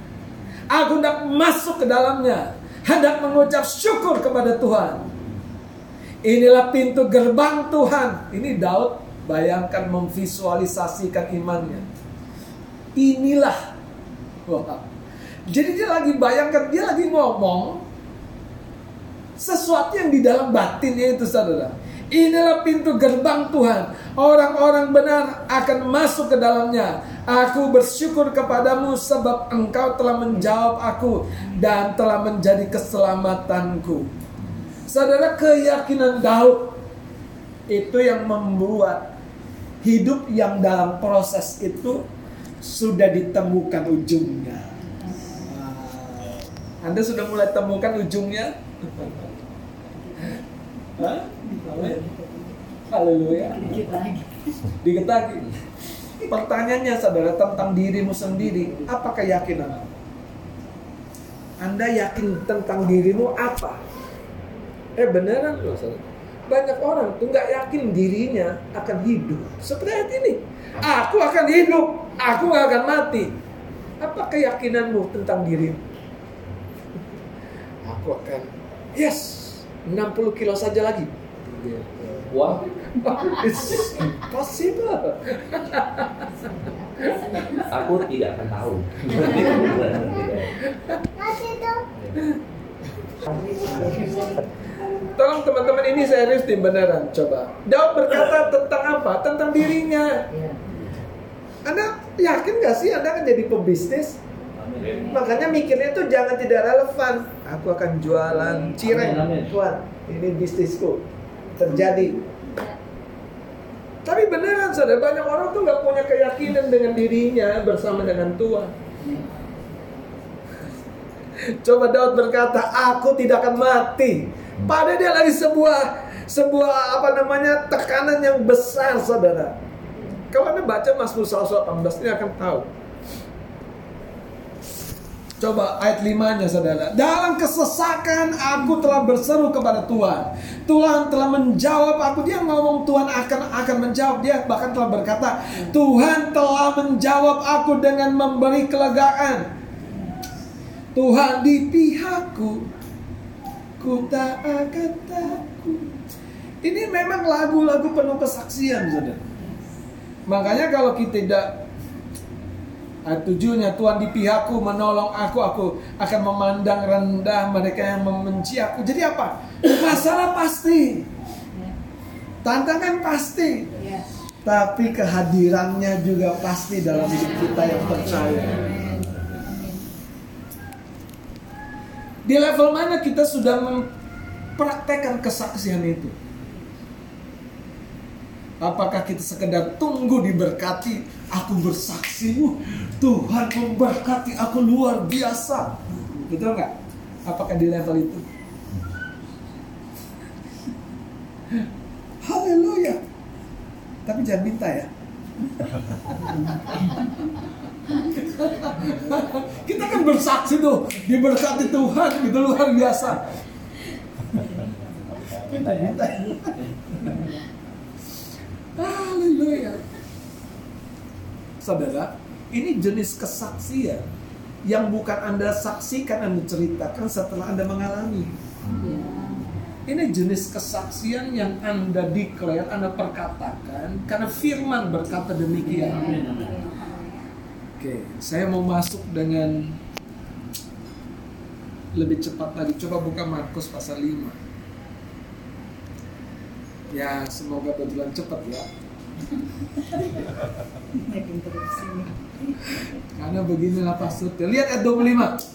Aku hendak masuk ke dalamnya, hendak mengucap syukur kepada Tuhan. Inilah pintu gerbang Tuhan. Ini Daud bayangkan memvisualisasikan imannya. Inilah. Wah. Jadi dia lagi bayangkan, dia lagi ngomong sesuatu yang di dalam batinnya itu saudara. Inilah pintu gerbang Tuhan. Orang-orang benar akan masuk ke dalamnya. Aku bersyukur kepadamu sebab engkau telah menjawab aku dan telah menjadi keselamatanku. Saudara keyakinan Daud itu yang membuat hidup yang dalam proses itu sudah ditemukan ujungnya. Anda sudah mulai temukan ujungnya? *laughs* Hah? Haleluya. Dikit lagi. Dikit lagi. Pertanyaannya saudara tentang dirimu sendiri, apa keyakinan? Anda yakin tentang dirimu apa? Eh beneran loh saudara. Banyak orang tuh nggak yakin dirinya akan hidup. Seperti ini. Aku akan hidup, aku nggak akan mati. Apa keyakinanmu tentang dirimu? Aku akan, yes, 60 kilo saja lagi. Wah, It's impossible. aku tidak akan tahu. Tolong teman-teman ini serius tim beneran coba. Daud berkata tentang apa? Tentang dirinya. Anda yakin gak sih Anda akan jadi pebisnis? Makanya mikirnya tuh jangan tidak relevan. Aku akan jualan cireng. Tuhan, ini bisnisku. Terjadi. saudara banyak orang tuh nggak punya keyakinan dengan dirinya bersama dengan Tuhan. Coba Daud berkata, aku tidak akan mati. Padahal dia lagi sebuah sebuah apa namanya tekanan yang besar, saudara. Kalau anda baca Mazmur 118 ini akan tahu. Coba ayat 5-nya saudara. Dalam kesesakan aku telah berseru kepada Tuhan. Tuhan telah menjawab aku. Dia ngomong Tuhan akan akan menjawab. Dia bahkan telah berkata, Tuhan telah menjawab aku dengan memberi kelegaan. Tuhan di pihakku. Ku tak akan takut. Ini memang lagu-lagu penuh kesaksian, saudara. Makanya kalau kita tidak Ayat tujuhnya Tuhan di pihakku menolong aku Aku akan memandang rendah mereka yang membenci aku Jadi apa? Masalah pasti Tantangan pasti. Tapi kehadirannya juga pasti dalam hidup kita yang percaya Di level mana kita sudah mempraktekkan kesaksian itu? Apakah kita sekedar tunggu diberkati? Aku bersaksi, "Wah, Tuhan memberkati aku luar biasa. Betul nggak? Apakah di level itu? *laughs* Haleluya. Tapi jangan minta ya. *laughs* Kita kan bersaksi tuh diberkati Tuhan gitu luar biasa. Minta. Haleluya. Saudara, ini jenis kesaksian yang bukan Anda saksikan, Anda ceritakan setelah Anda mengalami. Ini jenis kesaksian yang Anda declare, Anda perkatakan karena firman berkata demikian. Oke, saya mau masuk dengan lebih cepat lagi. Coba buka Markus pasal 5. Ya, semoga berjalan cepat ya. Karena beginilah pasutnya. Lihat ayat 25.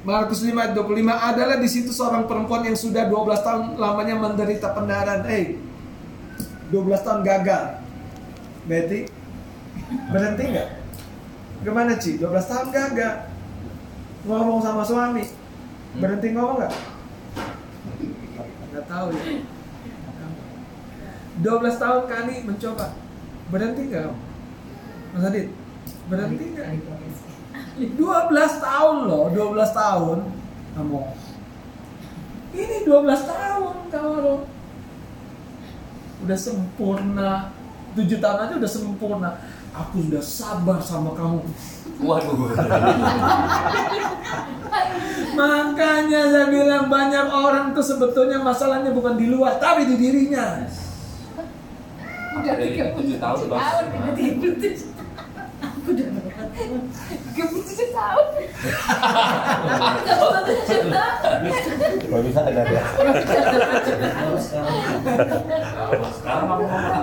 Markus 5 ayat 25 adalah di situ seorang perempuan yang sudah 12 tahun lamanya menderita pendarahan. Eh, 12 tahun gagal. Betty, berhenti nggak? Gimana Ci? 12 tahun gagal. Ngomong sama suami. Berhenti ngomong nggak? Nggak tahu ya. 12 tahun kali mencoba. Berhenti nggak? kamu? Mas Adit, berhenti nggak? 12 *laughs* tahun loh, 12 tahun kamu. Ini 12 tahun kamu loh. Udah sempurna. 7 tahun aja udah sempurna. Aku sudah sabar sama kamu. Waduh. *laughs* Makanya saya bilang banyak orang tuh sebetulnya masalahnya bukan di luar tapi di dirinya. Udah 37 tujuh tahun, tahun, Bang. udah 37 Aku udah berapa tahun? 37 tahun. Aku udah 37 tahun. Kalau bisa ada ya. Sekarang aku ngomong.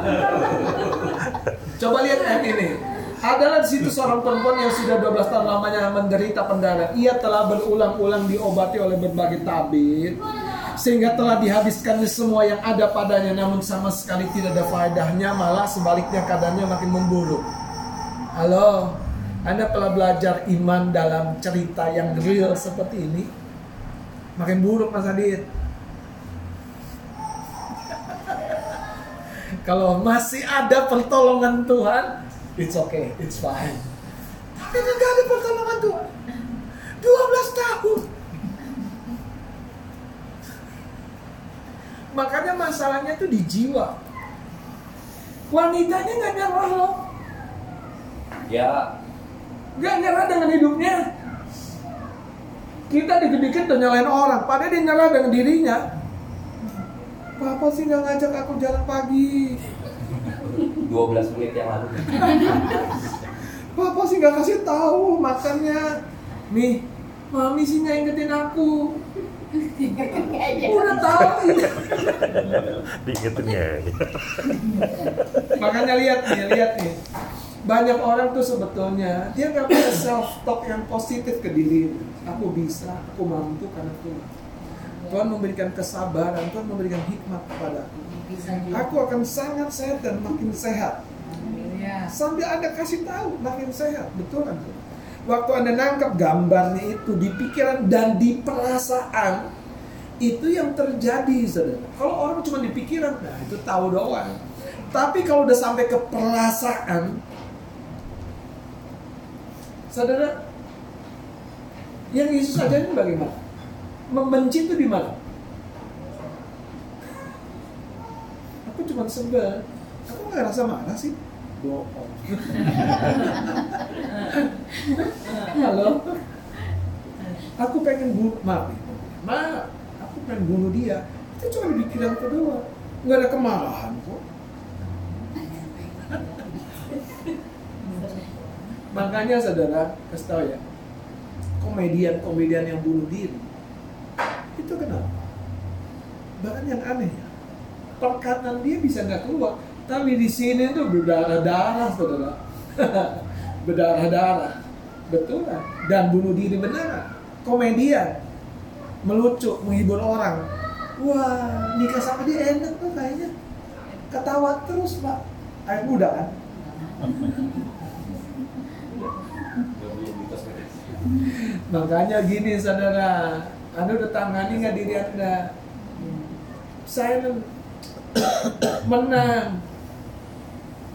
Coba lihat ayat ini. Adalah di situ seorang perempuan yang sudah 12 tahun lamanya menderita pendarahan. Ia telah berulang-ulang diobati oleh berbagai tabib sehingga telah dihabiskan semua yang ada padanya namun sama sekali tidak ada faedahnya malah sebaliknya keadaannya makin memburuk. Halo, Anda telah belajar iman dalam cerita yang real seperti ini? Makin buruk Mas Adit. *laughs* Kalau masih ada pertolongan Tuhan, it's okay, it's fine. Tapi nggak ada pertolongan Tuhan. 12 tahun. Makanya masalahnya itu di jiwa. Wanitanya nggak nyerah loh, Ya, nggak nyerah dengan hidupnya. Kita dikit-dikit udah nyalain orang, padahal dia nyerah dengan dirinya. Papa sih nggak ngajak aku jalan pagi. 12 menit yang lalu. Papa sih nggak kasih tahu makannya. Nih, mami sih nggak ingetin aku. Udah tahu. Diingetin ya. Makanya lihat nih, lihat nih. Banyak orang tuh sebetulnya dia nggak punya self talk yang positif ke diri. Aku bisa, aku mampu karena Tuhan. Tuhan memberikan kesabaran, Tuhan memberikan hikmat kepadaku. Bisa juga. Aku akan sangat sehat dan makin sehat. Sambil Anda kasih tahu makin sehat, betul kan? Waktu Anda nangkap gambarnya itu di pikiran dan di perasaan, itu yang terjadi, saudara. Kalau orang cuma di pikiran, nah itu tahu doang. Tapi kalau udah sampai ke perasaan, saudara, yang Yesus ajarin bagaimana? Membenci itu di mana? Aku cuma sebel. Aku nggak rasa marah sih. Bohong. Halo. Aku pengen bunuh, maaf, maaf. Aku pengen bunuh dia. Itu cuma di pikiran kedua. Nggak ada kemarahan kok. Makanya saudara, kasih tahu ya, komedian-komedian yang bunuh diri itu kenapa? Bahkan yang aneh ya, perkataan dia bisa nggak keluar, tapi di sini tuh berdarah-darah, saudara, *laughs* berdarah-darah, betul kan? Dan bunuh diri beneran, komedian, melucu, menghibur orang. Wah, nikah sama dia enak tuh kayaknya, ketawa terus pak, air muda kan? *laughs* Makanya gini saudara, Anda udah tangani nggak diri Anda? Saya *coughs* menang.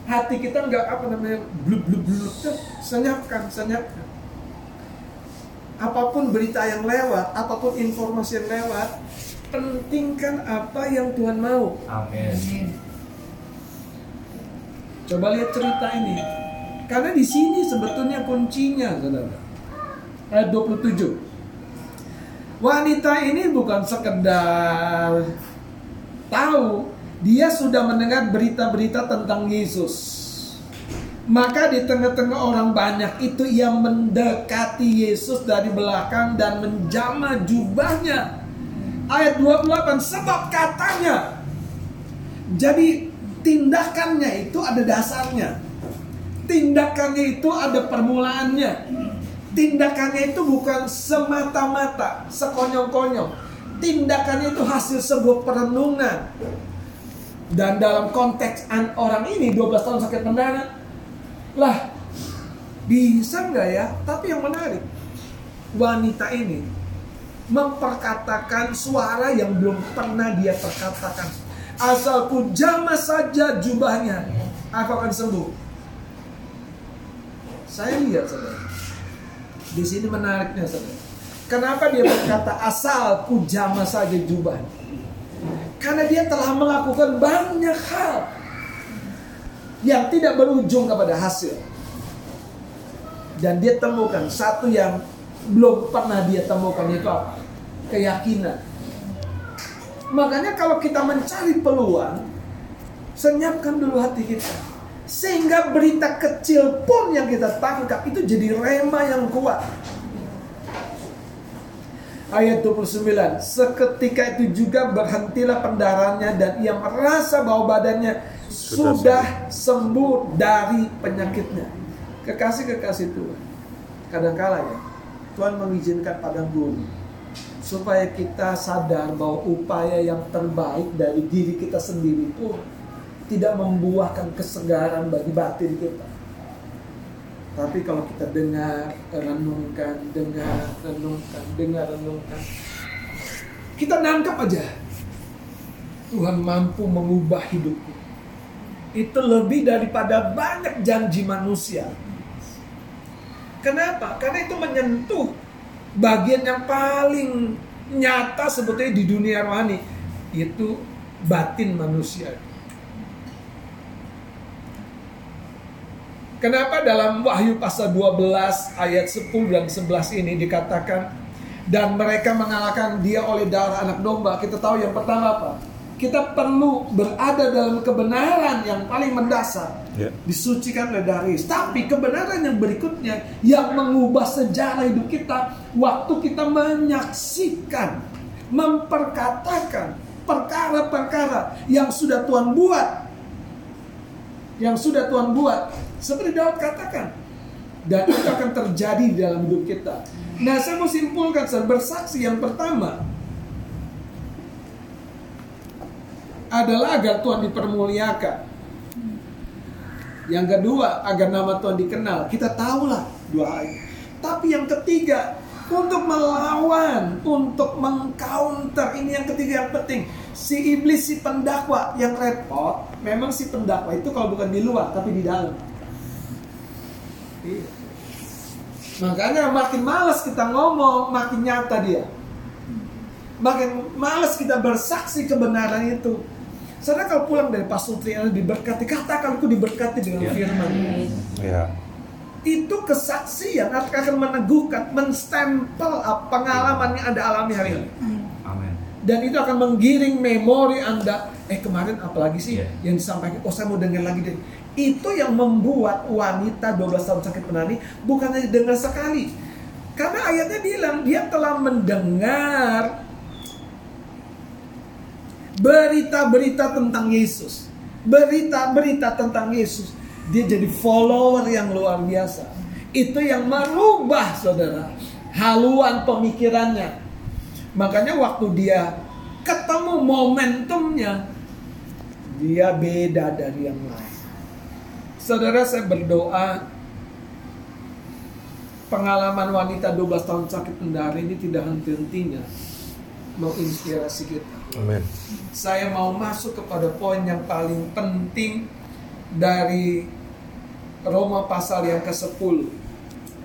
Hati kita nggak apa namanya blub blub blub tuh senyapkan, senyapkan. Apa pun berita yang lewat, apa pun informasi yang lewat, pentingkan apa yang Tuhan mau. Amin. Coba lihat cerita ini. Karena di sini sebetulnya kuncinya, saudara. Ayat 27. Wanita ini bukan sekedar tahu, dia sudah mendengar berita-berita tentang Yesus. Maka di tengah-tengah orang banyak itu ia mendekati Yesus dari belakang dan menjamah jubahnya. Ayat 28 sebab katanya. Jadi tindakannya itu ada dasarnya. Tindakannya itu ada permulaannya. Tindakannya itu bukan semata-mata, sekonyong-konyong. Tindakannya itu hasil sebuah perenungan. Dan dalam konteks an- orang ini 12 tahun sakit mendarat, lah bisa nggak ya? Tapi yang menarik, wanita ini memperkatakan suara yang belum pernah dia perkatakan. Asalku jamah saja jubahnya, aku akan sembuh. Saya lihat saudara, di sini menariknya saudara. Kenapa dia berkata asalku jamah saja jubahnya? Karena dia telah melakukan banyak hal yang tidak berujung kepada hasil. Dan dia temukan satu yang belum pernah dia temukan itu apa? Keyakinan. Makanya kalau kita mencari peluang, senyapkan dulu hati kita. Sehingga berita kecil pun yang kita tangkap itu jadi rema yang kuat. Ayat 29 Seketika itu juga berhentilah pendarahannya Dan ia merasa bahwa badannya Sudah Sudah, sembuh. dari penyakitnya. Kekasih-kekasih Tuhan Kadangkala ya Tuhan mengizinkan padang gurun Supaya kita sadar bahwa upaya yang terbaik dari diri kita sendiri itu Tidak membuahkan kesegaran bagi batin kita tapi kalau kita dengar, renungkan, dengar, renungkan, dengar, renungkan, kita nangkap aja. Tuhan mampu mengubah hidupku. Itu lebih daripada banyak janji manusia. Kenapa? Karena itu menyentuh bagian yang paling nyata sebetulnya di dunia rohani. Itu batin manusia. Kenapa dalam Wahyu pasal 12 ayat 10 dan 11 ini dikatakan dan mereka mengalahkan dia oleh darah anak domba. Kita tahu yang pertama apa? Kita perlu berada dalam kebenaran yang paling mendasar. Ya. Disucikan oleh Yesus. Tapi kebenaran yang berikutnya yang mengubah sejarah hidup kita waktu kita menyaksikan, memperkatakan perkara-perkara yang sudah Tuhan buat. Yang sudah Tuhan buat seperti Daud katakan. Dan itu akan terjadi di dalam hidup kita. Nah saya mau simpulkan, saya bersaksi yang pertama. Adalah agar Tuhan dipermuliakan. Yang kedua, agar nama Tuhan dikenal. Kita tahulah dua hal ini. Tapi yang ketiga, untuk melawan, untuk mengcounter ini yang ketiga yang penting. Si iblis, si pendakwa yang repot, memang si pendakwa itu kalau bukan di luar tapi di dalam. Iya. Makanya makin malas kita ngomong, makin nyata dia. Makin malas kita bersaksi kebenaran itu. Saudara kalau pulang dari Pastor Triana diberkati, katakan aku diberkati dengan firman. Ya. Itu kesaksian akan meneguhkan, menstempel pengalaman yang Anda alami hari ini. Amin. Dan itu akan menggiring memori Anda. Eh kemarin apalagi sih Iya. yang disampaikan? Oh saya mau dengar lagi deh. Itu yang membuat wanita 12 tahun sakit penani bukan hanya dengar sekali. Karena ayatnya bilang dia telah mendengar berita-berita tentang Yesus. Berita-berita tentang Yesus. Dia jadi follower yang luar biasa. Itu yang merubah saudara haluan pemikirannya. Makanya waktu dia ketemu momentumnya, dia beda dari yang lain. Saudara saya berdoa pengalaman wanita 12 tahun sakit pendara ini tidak henti-hentinya menginspirasi kita. Amin. Saya mau masuk kepada poin yang paling penting dari Roma pasal yang ke-10.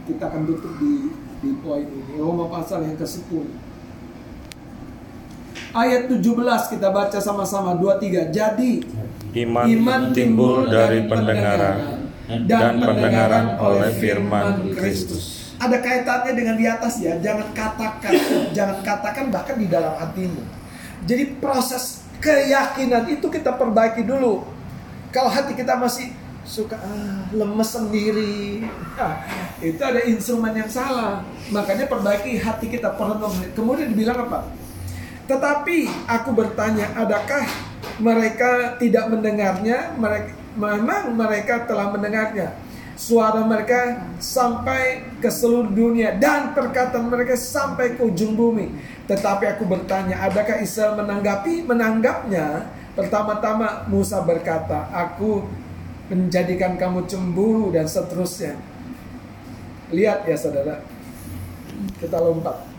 Kita akan tutup di di poin ini. Roma pasal yang ke-10. Ayat 17 kita baca sama-sama 23. Jadi Iman, timbul dari pendengaran dan pendengaran oleh firman Kristus. Ada kaitannya dengan di atas ya. Jangan katakan, *coughs* jangan katakan bahkan di dalam hatimu. Jadi proses keyakinan itu kita perbaiki dulu. Kalau hati kita masih suka ah, lemes sendiri, *laughs* ah, itu ada instrumen yang salah. Makanya perbaiki hati kita perenung. Kemudian dibilang apa? Tetapi aku bertanya, adakah mereka tidak mendengarnya? Mereka memang mereka telah mendengarnya. Suara mereka sampai ke seluruh dunia dan perkataan mereka sampai ke ujung bumi. Tetapi aku bertanya, adakah Israel menanggapi? Menanggapnya. Pertama-tama Musa berkata, aku menjadikan kamu cemburu dan seterusnya. Lihat ya saudara. Kita lompat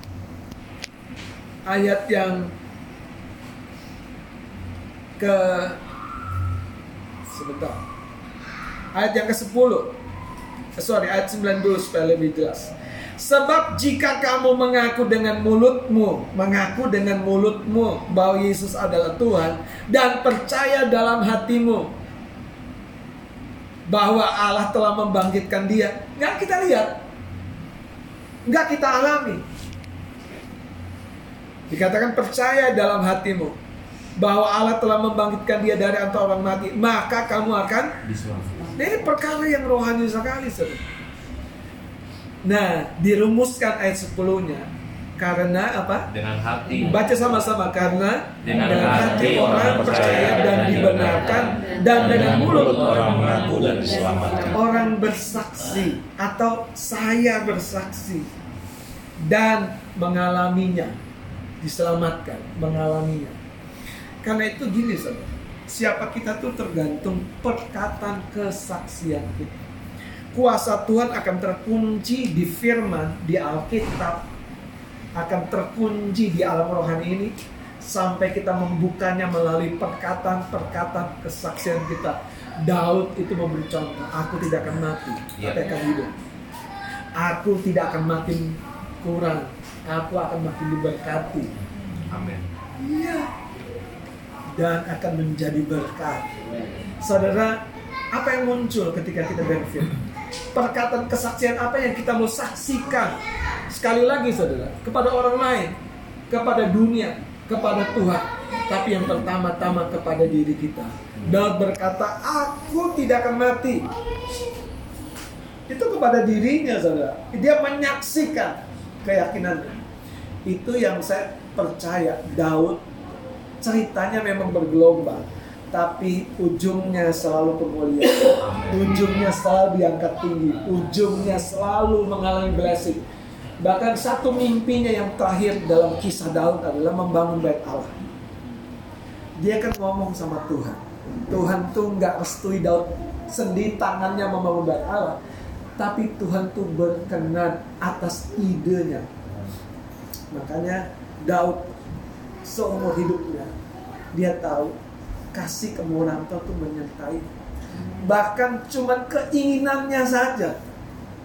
ayat yang ke sebentar. Ayat yang ke-10. Eh, sorry ayat 9 dulu supaya lebih jelas. Sebab jika kamu mengaku dengan mulutmu mengaku dengan mulutmu bahwa Yesus adalah Tuhan dan percaya dalam hatimu bahwa Allah telah membangkitkan dia nggak kita lihat. Nggak kita alami Dikatakan percaya dalam hatimu bahwa Allah telah membangkitkan dia dari antara orang mati, maka kamu akan ini perkara yang rohani sekali, saudara. Nah, dirumuskan ayat 10-nya. Karena apa? Dengan hati. Baca sama-sama karena Dengan hati hati orang percaya dan dibenarkan dan dengan mulut orang mengaku dan diselamatkan. orang bersaksi atau saya bersaksi dan mengalaminya diselamatkan mengalaminya karena itu gini saudara siapa kita tuh tergantung perkataan kesaksian kita kuasa Tuhan akan terkunci di firman di Alkitab akan terkunci di alam rohani ini sampai kita membukanya melalui perkataan-perkataan kesaksian kita. Daud itu memberi contoh, aku tidak akan mati, Iya. tapi akan hidup. Aku tidak akan makin kurang, aku akan makin diberkati. Amin. Iya. Dan akan menjadi berkat. Saudara, apa yang muncul ketika kita berfirman? Perkataan kesaksian apa yang kita mau saksikan? Sekali lagi saudara, kepada orang lain, kepada dunia, kepada Tuhan. Tapi yang pertama-tama kepada diri kita. Daud berkata, aku tidak akan mati. Itu kepada dirinya saudara. Dia menyaksikan keyakinannya. Itu yang saya percaya Daud ceritanya memang bergelombang tapi ujungnya selalu kemuliaan. Ujungnya selalu diangkat tinggi ujungnya selalu mengalami blessing. Bahkan satu mimpinya yang terakhir dalam kisah Daud adalah membangun bait Allah. Dia kan ngomong sama Tuhan. Tuhan tuh nggak restui Daud sendiri tangannya membangun bait Allah, tapi Tuhan tuh berkenan atas idenya. Makanya Daud seumur hidupnya dia tahu kasih kemurahan Tuhan tuh menyertai. Bahkan cuman keinginannya saja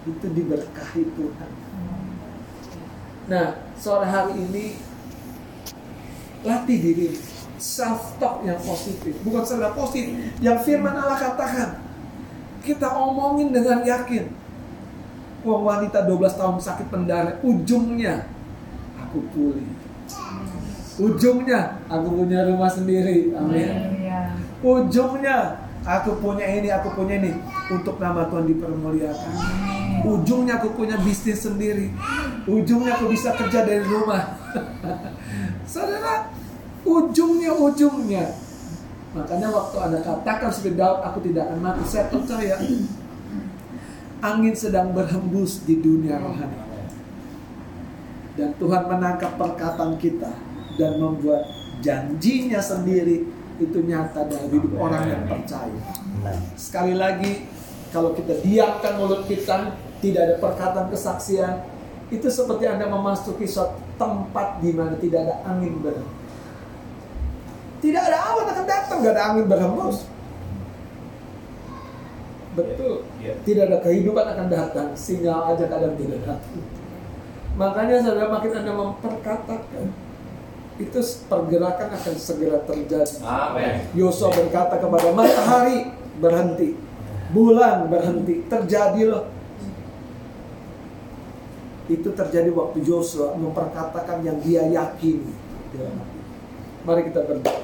itu diberkahi Tuhan. Nah, sore hari ini latih diri self talk yang positif, bukan sekedar positif, yang firman Allah katakan. Kita omongin dengan yakin. Wah wanita 12 tahun sakit pendarahan, ujungnya aku pulih. Ujungnya aku punya rumah sendiri. Amin. Ujungnya aku punya ini, aku punya ini untuk nama Tuhan dipermuliakan. Ujungnya aku punya bisnis sendiri. Ujungnya aku bisa kerja dari rumah. *laughs* Saudara, ujungnya ujungnya. Makanya waktu Anda katakan seperti Daud, aku tidak akan mati. Saya percaya angin sedang berhembus di dunia rohani. Dan Tuhan menangkap perkataan kita dan membuat janjinya sendiri itu nyata dalam hidup orang yang percaya. Sekali lagi, kalau kita diamkan mulut kita, tidak ada perkataan kesaksian, itu seperti Anda memasuki suatu tempat di mana tidak ada angin berhembus. Tidak ada awan akan datang, tidak ada angin berhembus. Betul. Tidak ada kehidupan akan datang, sinyal aja kadang tidak datang. Makanya saudara makin Anda memperkatakan, itu pergerakan akan segera terjadi. Amin. Yosua berkata kepada matahari berhenti, bulan berhenti, terjadi loh. Itu terjadi waktu Yosua memperkatakan yang dia yakini. hati. Mari kita berdoa.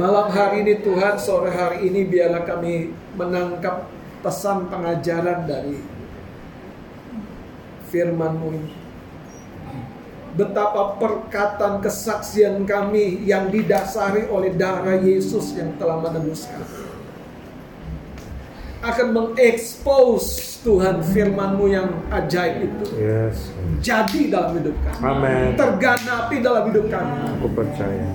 Malam hari ini Tuhan, sore hari ini biarlah kami menangkap pesan pengajaran dari firman-Mu ini. Betapa perkataan kesaksian kami yang didasari oleh darah Yesus yang telah menebus kami. Akan mengekspos Tuhan firman-Mu yang ajaib itu. Yes. Jadi dalam hidup kami. Amin. Terganapi dalam hidup kami. Aku percaya.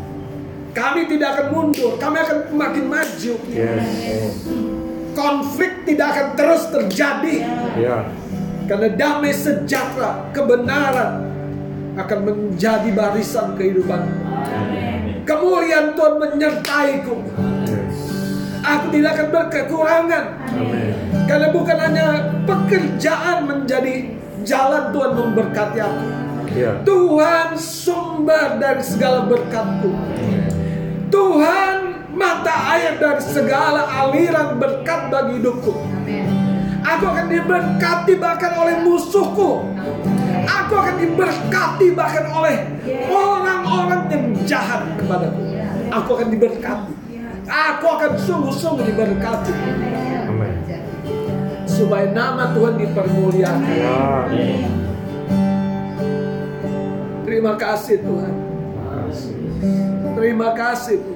Kami tidak akan mundur, kami akan makin maju. Yes. Konflik tidak akan terus terjadi. Ya. Karena damai sejahtera, kebenaran akan menjadi barisan kehidupan. Kemuliaan Tuhan menyertaiku. Aku tidak akan berkekurangan. Amin. Karena bukan hanya pekerjaan menjadi jalan Tuhan memberkati aku. Ya. Tuhan sumber dari segala berkatku. Tuhan mata air dari segala aliran berkat bagi hidupku. Aku akan diberkati bahkan oleh musuhku. Aku akan diberkati bahkan oleh orang-orang yang jahat kepadaku. Aku akan diberkati. Aku akan sungguh-sungguh diberkati. Amin. Supaya nama Tuhan dipermuliakan. Terima kasih Tuhan. Terima kasih Tuhan.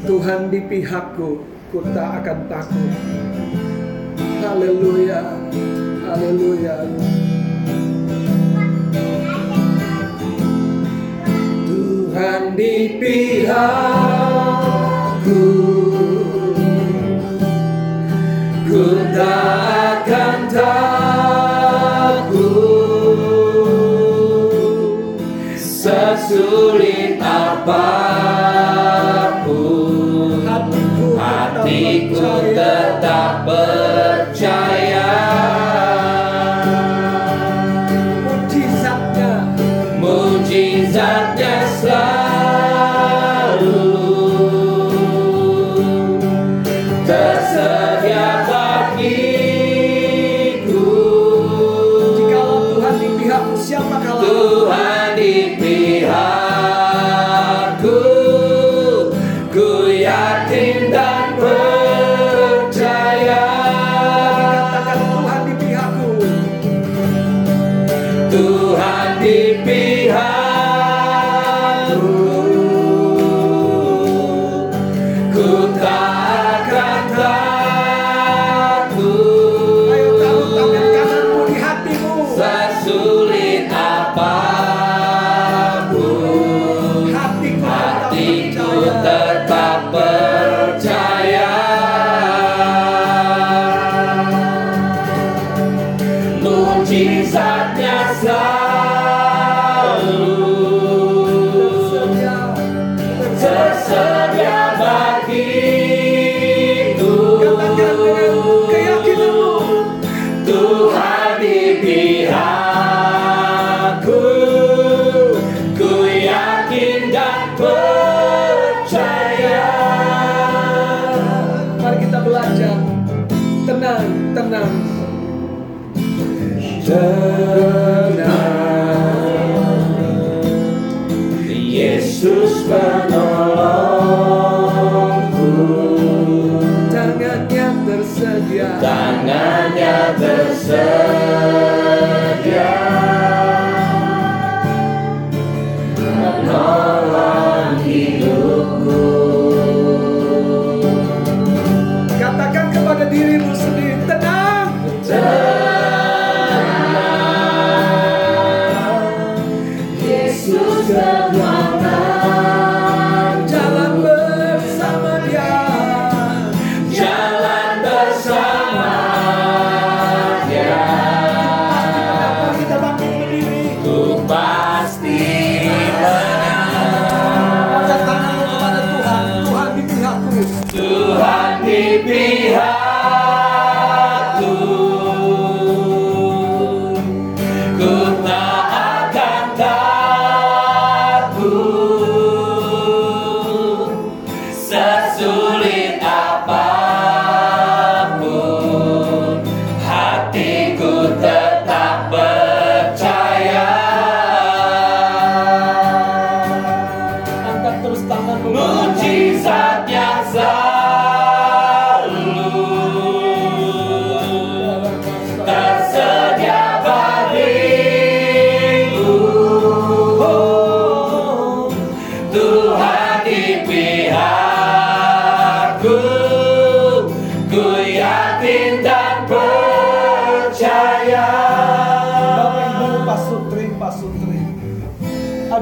Tuhan di pihakku, ku tak akan takut. Haleluya. Haleluya. Tuhan di pihakku, ku tak akan takut sesulit apa pun hatiku tetap percaya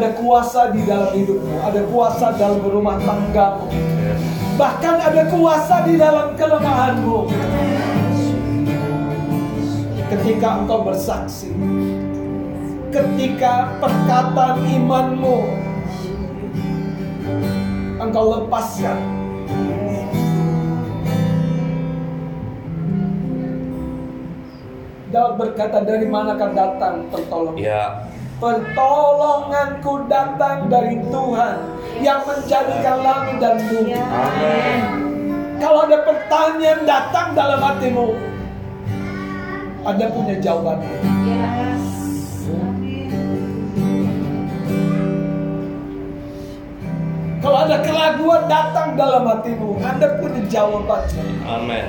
ada kuasa di dalam hidupmu ada kuasa dalam rumah tanggamu. Bahkan ada kuasa di dalam kelemahanmu. Ketika engkau bersaksi ketika perkataan imanmu engkau lepaskan. Daud berkata dari manakah datang pertolongan? Ya Pertolonganku datang dari Tuhan yang menjadikan langit dan bumi. Kalau ada pertanyaan datang dalam hatimu, Anda punya jawabannya. Kalau ada keraguan datang dalam hatimu, Anda punya jawabannya. Amin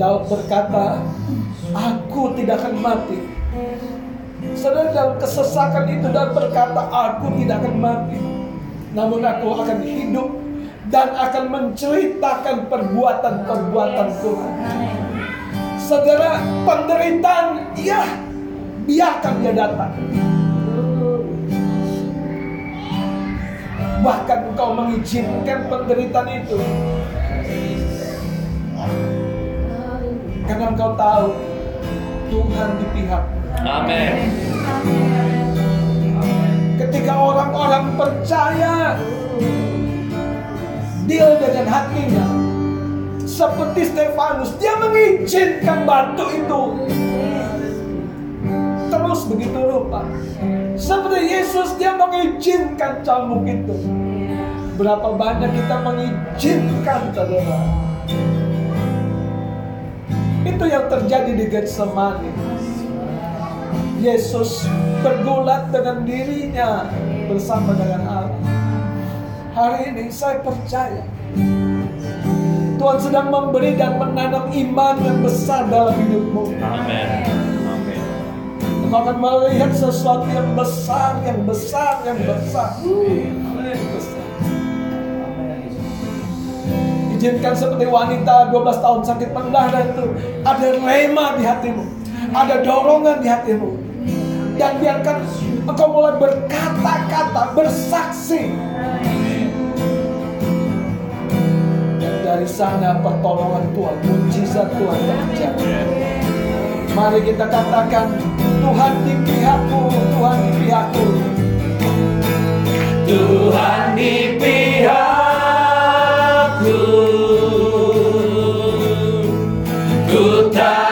Daud berkata, Aku tidak akan mati. Saudara dalam kesesakan itu Daud berkata, Aku tidak akan mati. Namun aku akan hidup dan akan menceritakan perbuatan-perbuatan Tuhan. Saudara, penderitaan, ya, biarkan dia datang. Bahkan engkau mengizinkan penderitaan itu. Karena engkau tahu Tuhan di pihak. Amin Ketika orang-orang percaya deal dengan hatinya. Seperti Stefanus dia mengizinkan batu itu. Terus begitu rupa seperti Yesus dia mengizinkan cambuk itu. Berapa banyak kita mengizinkan saudara? Itu yang terjadi di Getsemani Yesus bergulat dengan dirinya bersama dengan Allah. Hari ini saya percaya Tuhan sedang memberi dan menanam iman yang besar dalam hidupmu. Amin Amin Engkau akan melihat sesuatu yang besar, yang besar, yang besar. Besar. Izinkan seperti wanita 12 tahun sakit pendarahan itu ada rema di hatimu, ada dorongan di hatimu. Dan biarkan engkau mulai berkata-kata, bersaksi. Dan dari sana pertolongan Tuhan, mujizat Tuhan terjadi. Mari kita katakan Tuhan di pihakku, Tuhan di pihakku. Tuhan di pihakku Ku tak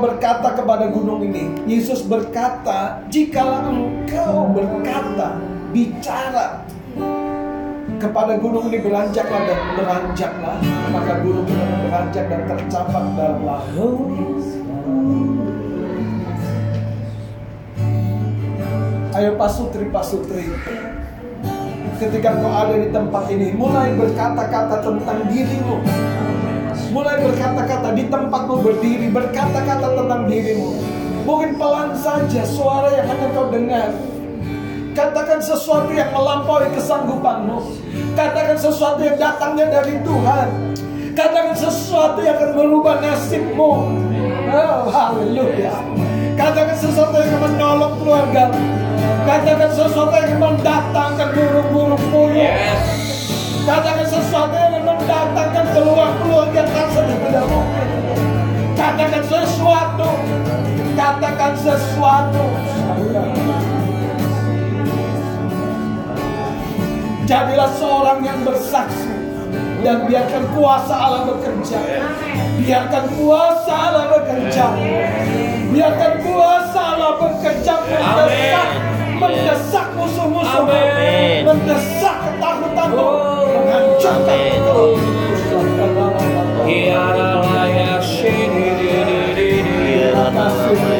berkata kepada gunung ini, Yesus berkata, jikalau engkau berkata, bicara kepada gunung ini beranjaklah dan beranjaklah, maka gunung itu beranjak dan tercapak dalam laut. Ayo pasutri pasutri, ketika kau ada di tempat ini, mulai berkata-kata tentang dirimu. Mulai berkata-kata di tempatmu berdiri, berkata-kata tentang dirimu. Mungkin pelan saja suara yang hanya kau dengar. Katakan sesuatu yang melampaui kesanggupanmu. Katakan sesuatu yang datangnya dari Tuhan. Katakan sesuatu yang akan merubah nasibmu. Oh, haleluya. Katakan sesuatu yang akan menolong keluarga. Katakan sesuatu yang akan mendatangkan burung-burung puyuh. Katakan yang rasanya tidak mungkin. Katakan sesuatu. Katakan sesuatu. Jadilah seorang yang bersaksi dan biarkan kuasa Allah bekerja. Biarkan kuasa Allah bekerja. Biarkan kuasa Allah bekerja mendesak, mendesak musuh-musuhmu, Amin. mendesak ketakutanmu, menghancurkan itu. He ara la ya shi di di di di di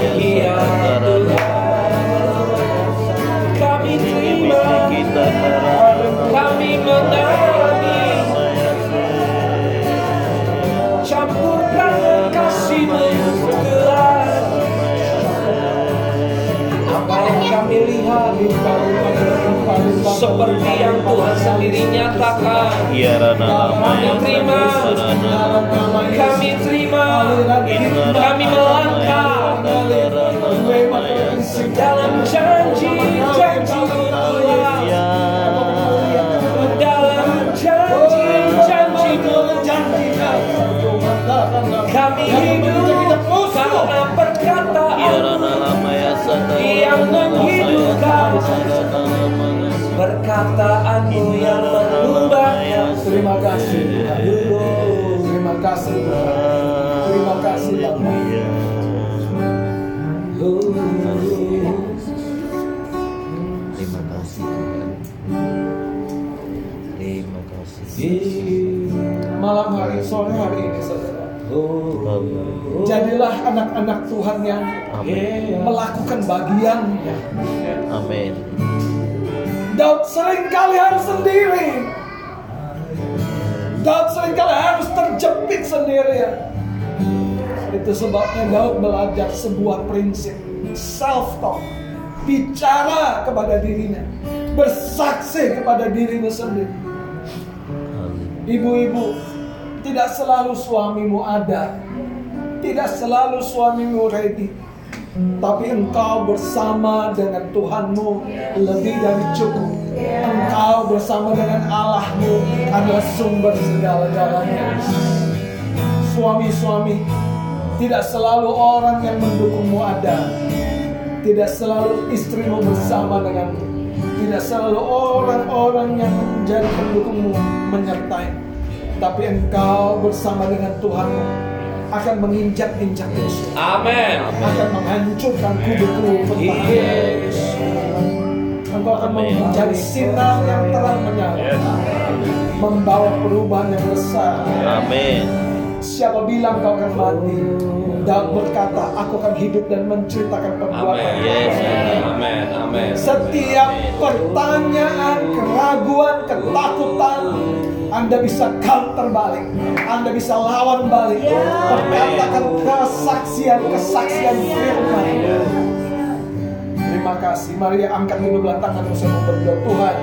seperti yang Tuhan sendiri nyatakan. Kami terima, kami terima, kami melangkah. Dalam janji-janji Tuhan, dalam janji-janji Tuhan, kami hidup karena perkataan yang menghidup. Perkataanmu yang mengubahnya. Terima kasih Tuhan. Terima kasih Tuhan. Terima kasih Bapa Terima kasih Tuhan. Terima kasih. Malam hari, sore hari ini saudara. Jadilah anak-anak Tuhan yang Amin. melakukan bagiannya. Amin. Daud sering kali harus sendiri. Daud sering kali harus terjepit sendirian Itu sebabnya Daud belajar sebuah prinsip Self-talk. Bicara kepada dirinya. Bersaksi kepada dirinya sendiri. Ibu-ibu Tidak selalu suamimu ada. Tidak selalu suamimu ready tapi engkau bersama dengan Tuhanmu lebih dari cukup. Engkau bersama dengan Allahmu adalah sumber segala-galanya. Suami-suami, tidak selalu orang yang mendukungmu ada. Tidak selalu istrimu bersama denganmu. Tidak selalu orang-orang yang menjadi pendukungmu menyertai. Tapi engkau bersama dengan Tuhanmu akan menginjak-injak musuh Amin. akan menghancurkan kubu-kubu pertahanan. Engkau akan menjadi sinar yang terang menyala, membawa perubahan yang besar. Amin. Siapa bilang kau akan mati? Daud berkata, aku akan hidup dan menceritakan perbuatan. Yes. Amin. Amin. Setiap pertanyaan, keraguan, ketakutan, Anda bisa counter balik. Anda bisa lawan balik. Perkatakan kesaksian-kesaksian firman. Terima kasih. Mari angkat kedua tangan bersama berdoa. Tuhan,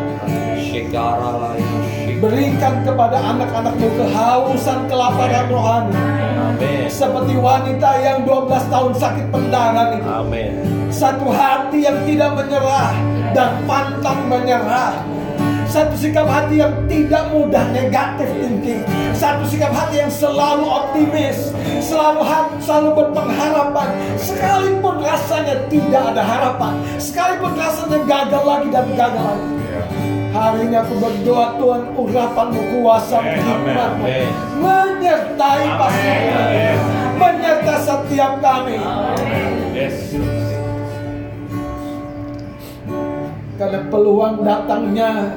berikan kepada anak-anakmu kehausan kelaparan rohani. Amin. Seperti wanita yang 12 tahun sakit pendaran itu. Amin. Satu hati yang tidak menyerah dan pantang menyerah. Satu sikap hati yang tidak mudah negatif thinking. Satu sikap hati yang selalu optimis, selalu selalu berpengharapan. Sekalipun rasanya tidak ada harapan, sekalipun rasanya gagal lagi dan gagal lagi. Hari ini aku berdoa Tuhan urapanmu kuasa hikmatmu menyertai pasukan, menyertai setiap kami. Karena peluang datangnya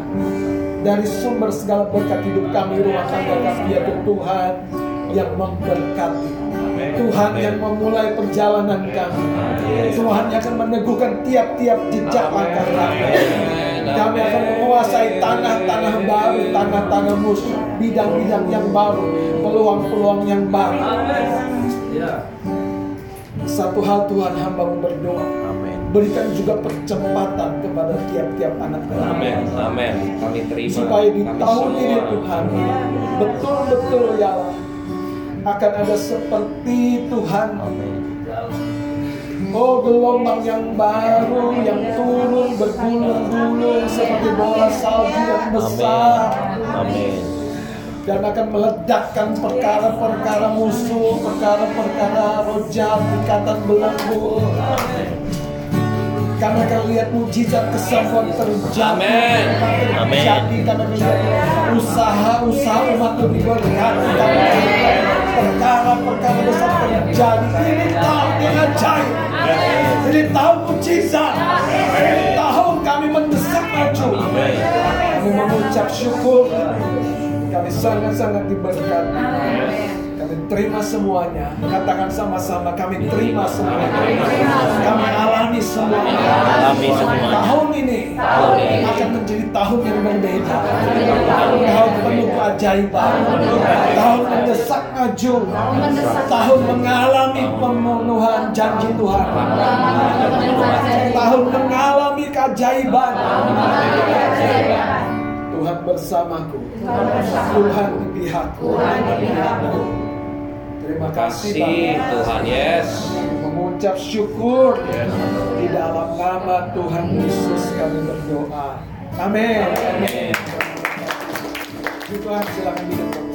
dari sumber segala berkat hidup kami, rumah tangga kami, yaitu Tuhan yang memberkati. Tuhan yang memulai perjalanan kami. Tuhan yang akan meneguhkan tiap-tiap jejak langkah kami. Kami akan menguasai tanah-tanah baru, tanah-tanah musuh, bidang-bidang yang baru, peluang-peluang yang baru. Satu hal Tuhan hamba berdoa. Berikan juga percepatan kepada tiap-tiap anak kami. Amin. Amin. Kami terima. Supaya di Kami tahun ini semua. Tuhan betul-betul ya akan ada seperti Tuhan Amin. Oh gelombang yang baru yang turun bergulung-gulung seperti bola salju yang besar Amin. dan akan meledakkan perkara-perkara musuh, perkara-perkara rojal, ikatan belenggu. Kami akan lihat mujizat kesembuhan terjadi. Amin. Amin. Terjadi kami melihat usaha-usaha umat itu diberkati. Lihat perkara-perkara besar terjadi. Ini tahun yang ajaib. Ini tahun mujizat. Ini tahun kami mendesak maju. Kami mengucap syukur. Kami sangat-sangat diberkati. Kami terima semuanya. Katakan sama-sama kami terima semuanya. Kami alami semuanya. Alami semuanya. Tahun ini akan menjadi tahun yang berbeda. Tahun penuh keajaiban. Tahun mendesak maju. Tahun mengalami pemenuhan janji Tuhan. Tahun mengalami keajaiban. Tuhan bersamaku. Tuhan di pihakku. Terima kasih Kasih. Tuhan Yes. Mengucap syukur di dalam nama Tuhan Yesus kami berdoa. Amin. Amin. Tuhan silakan duduk.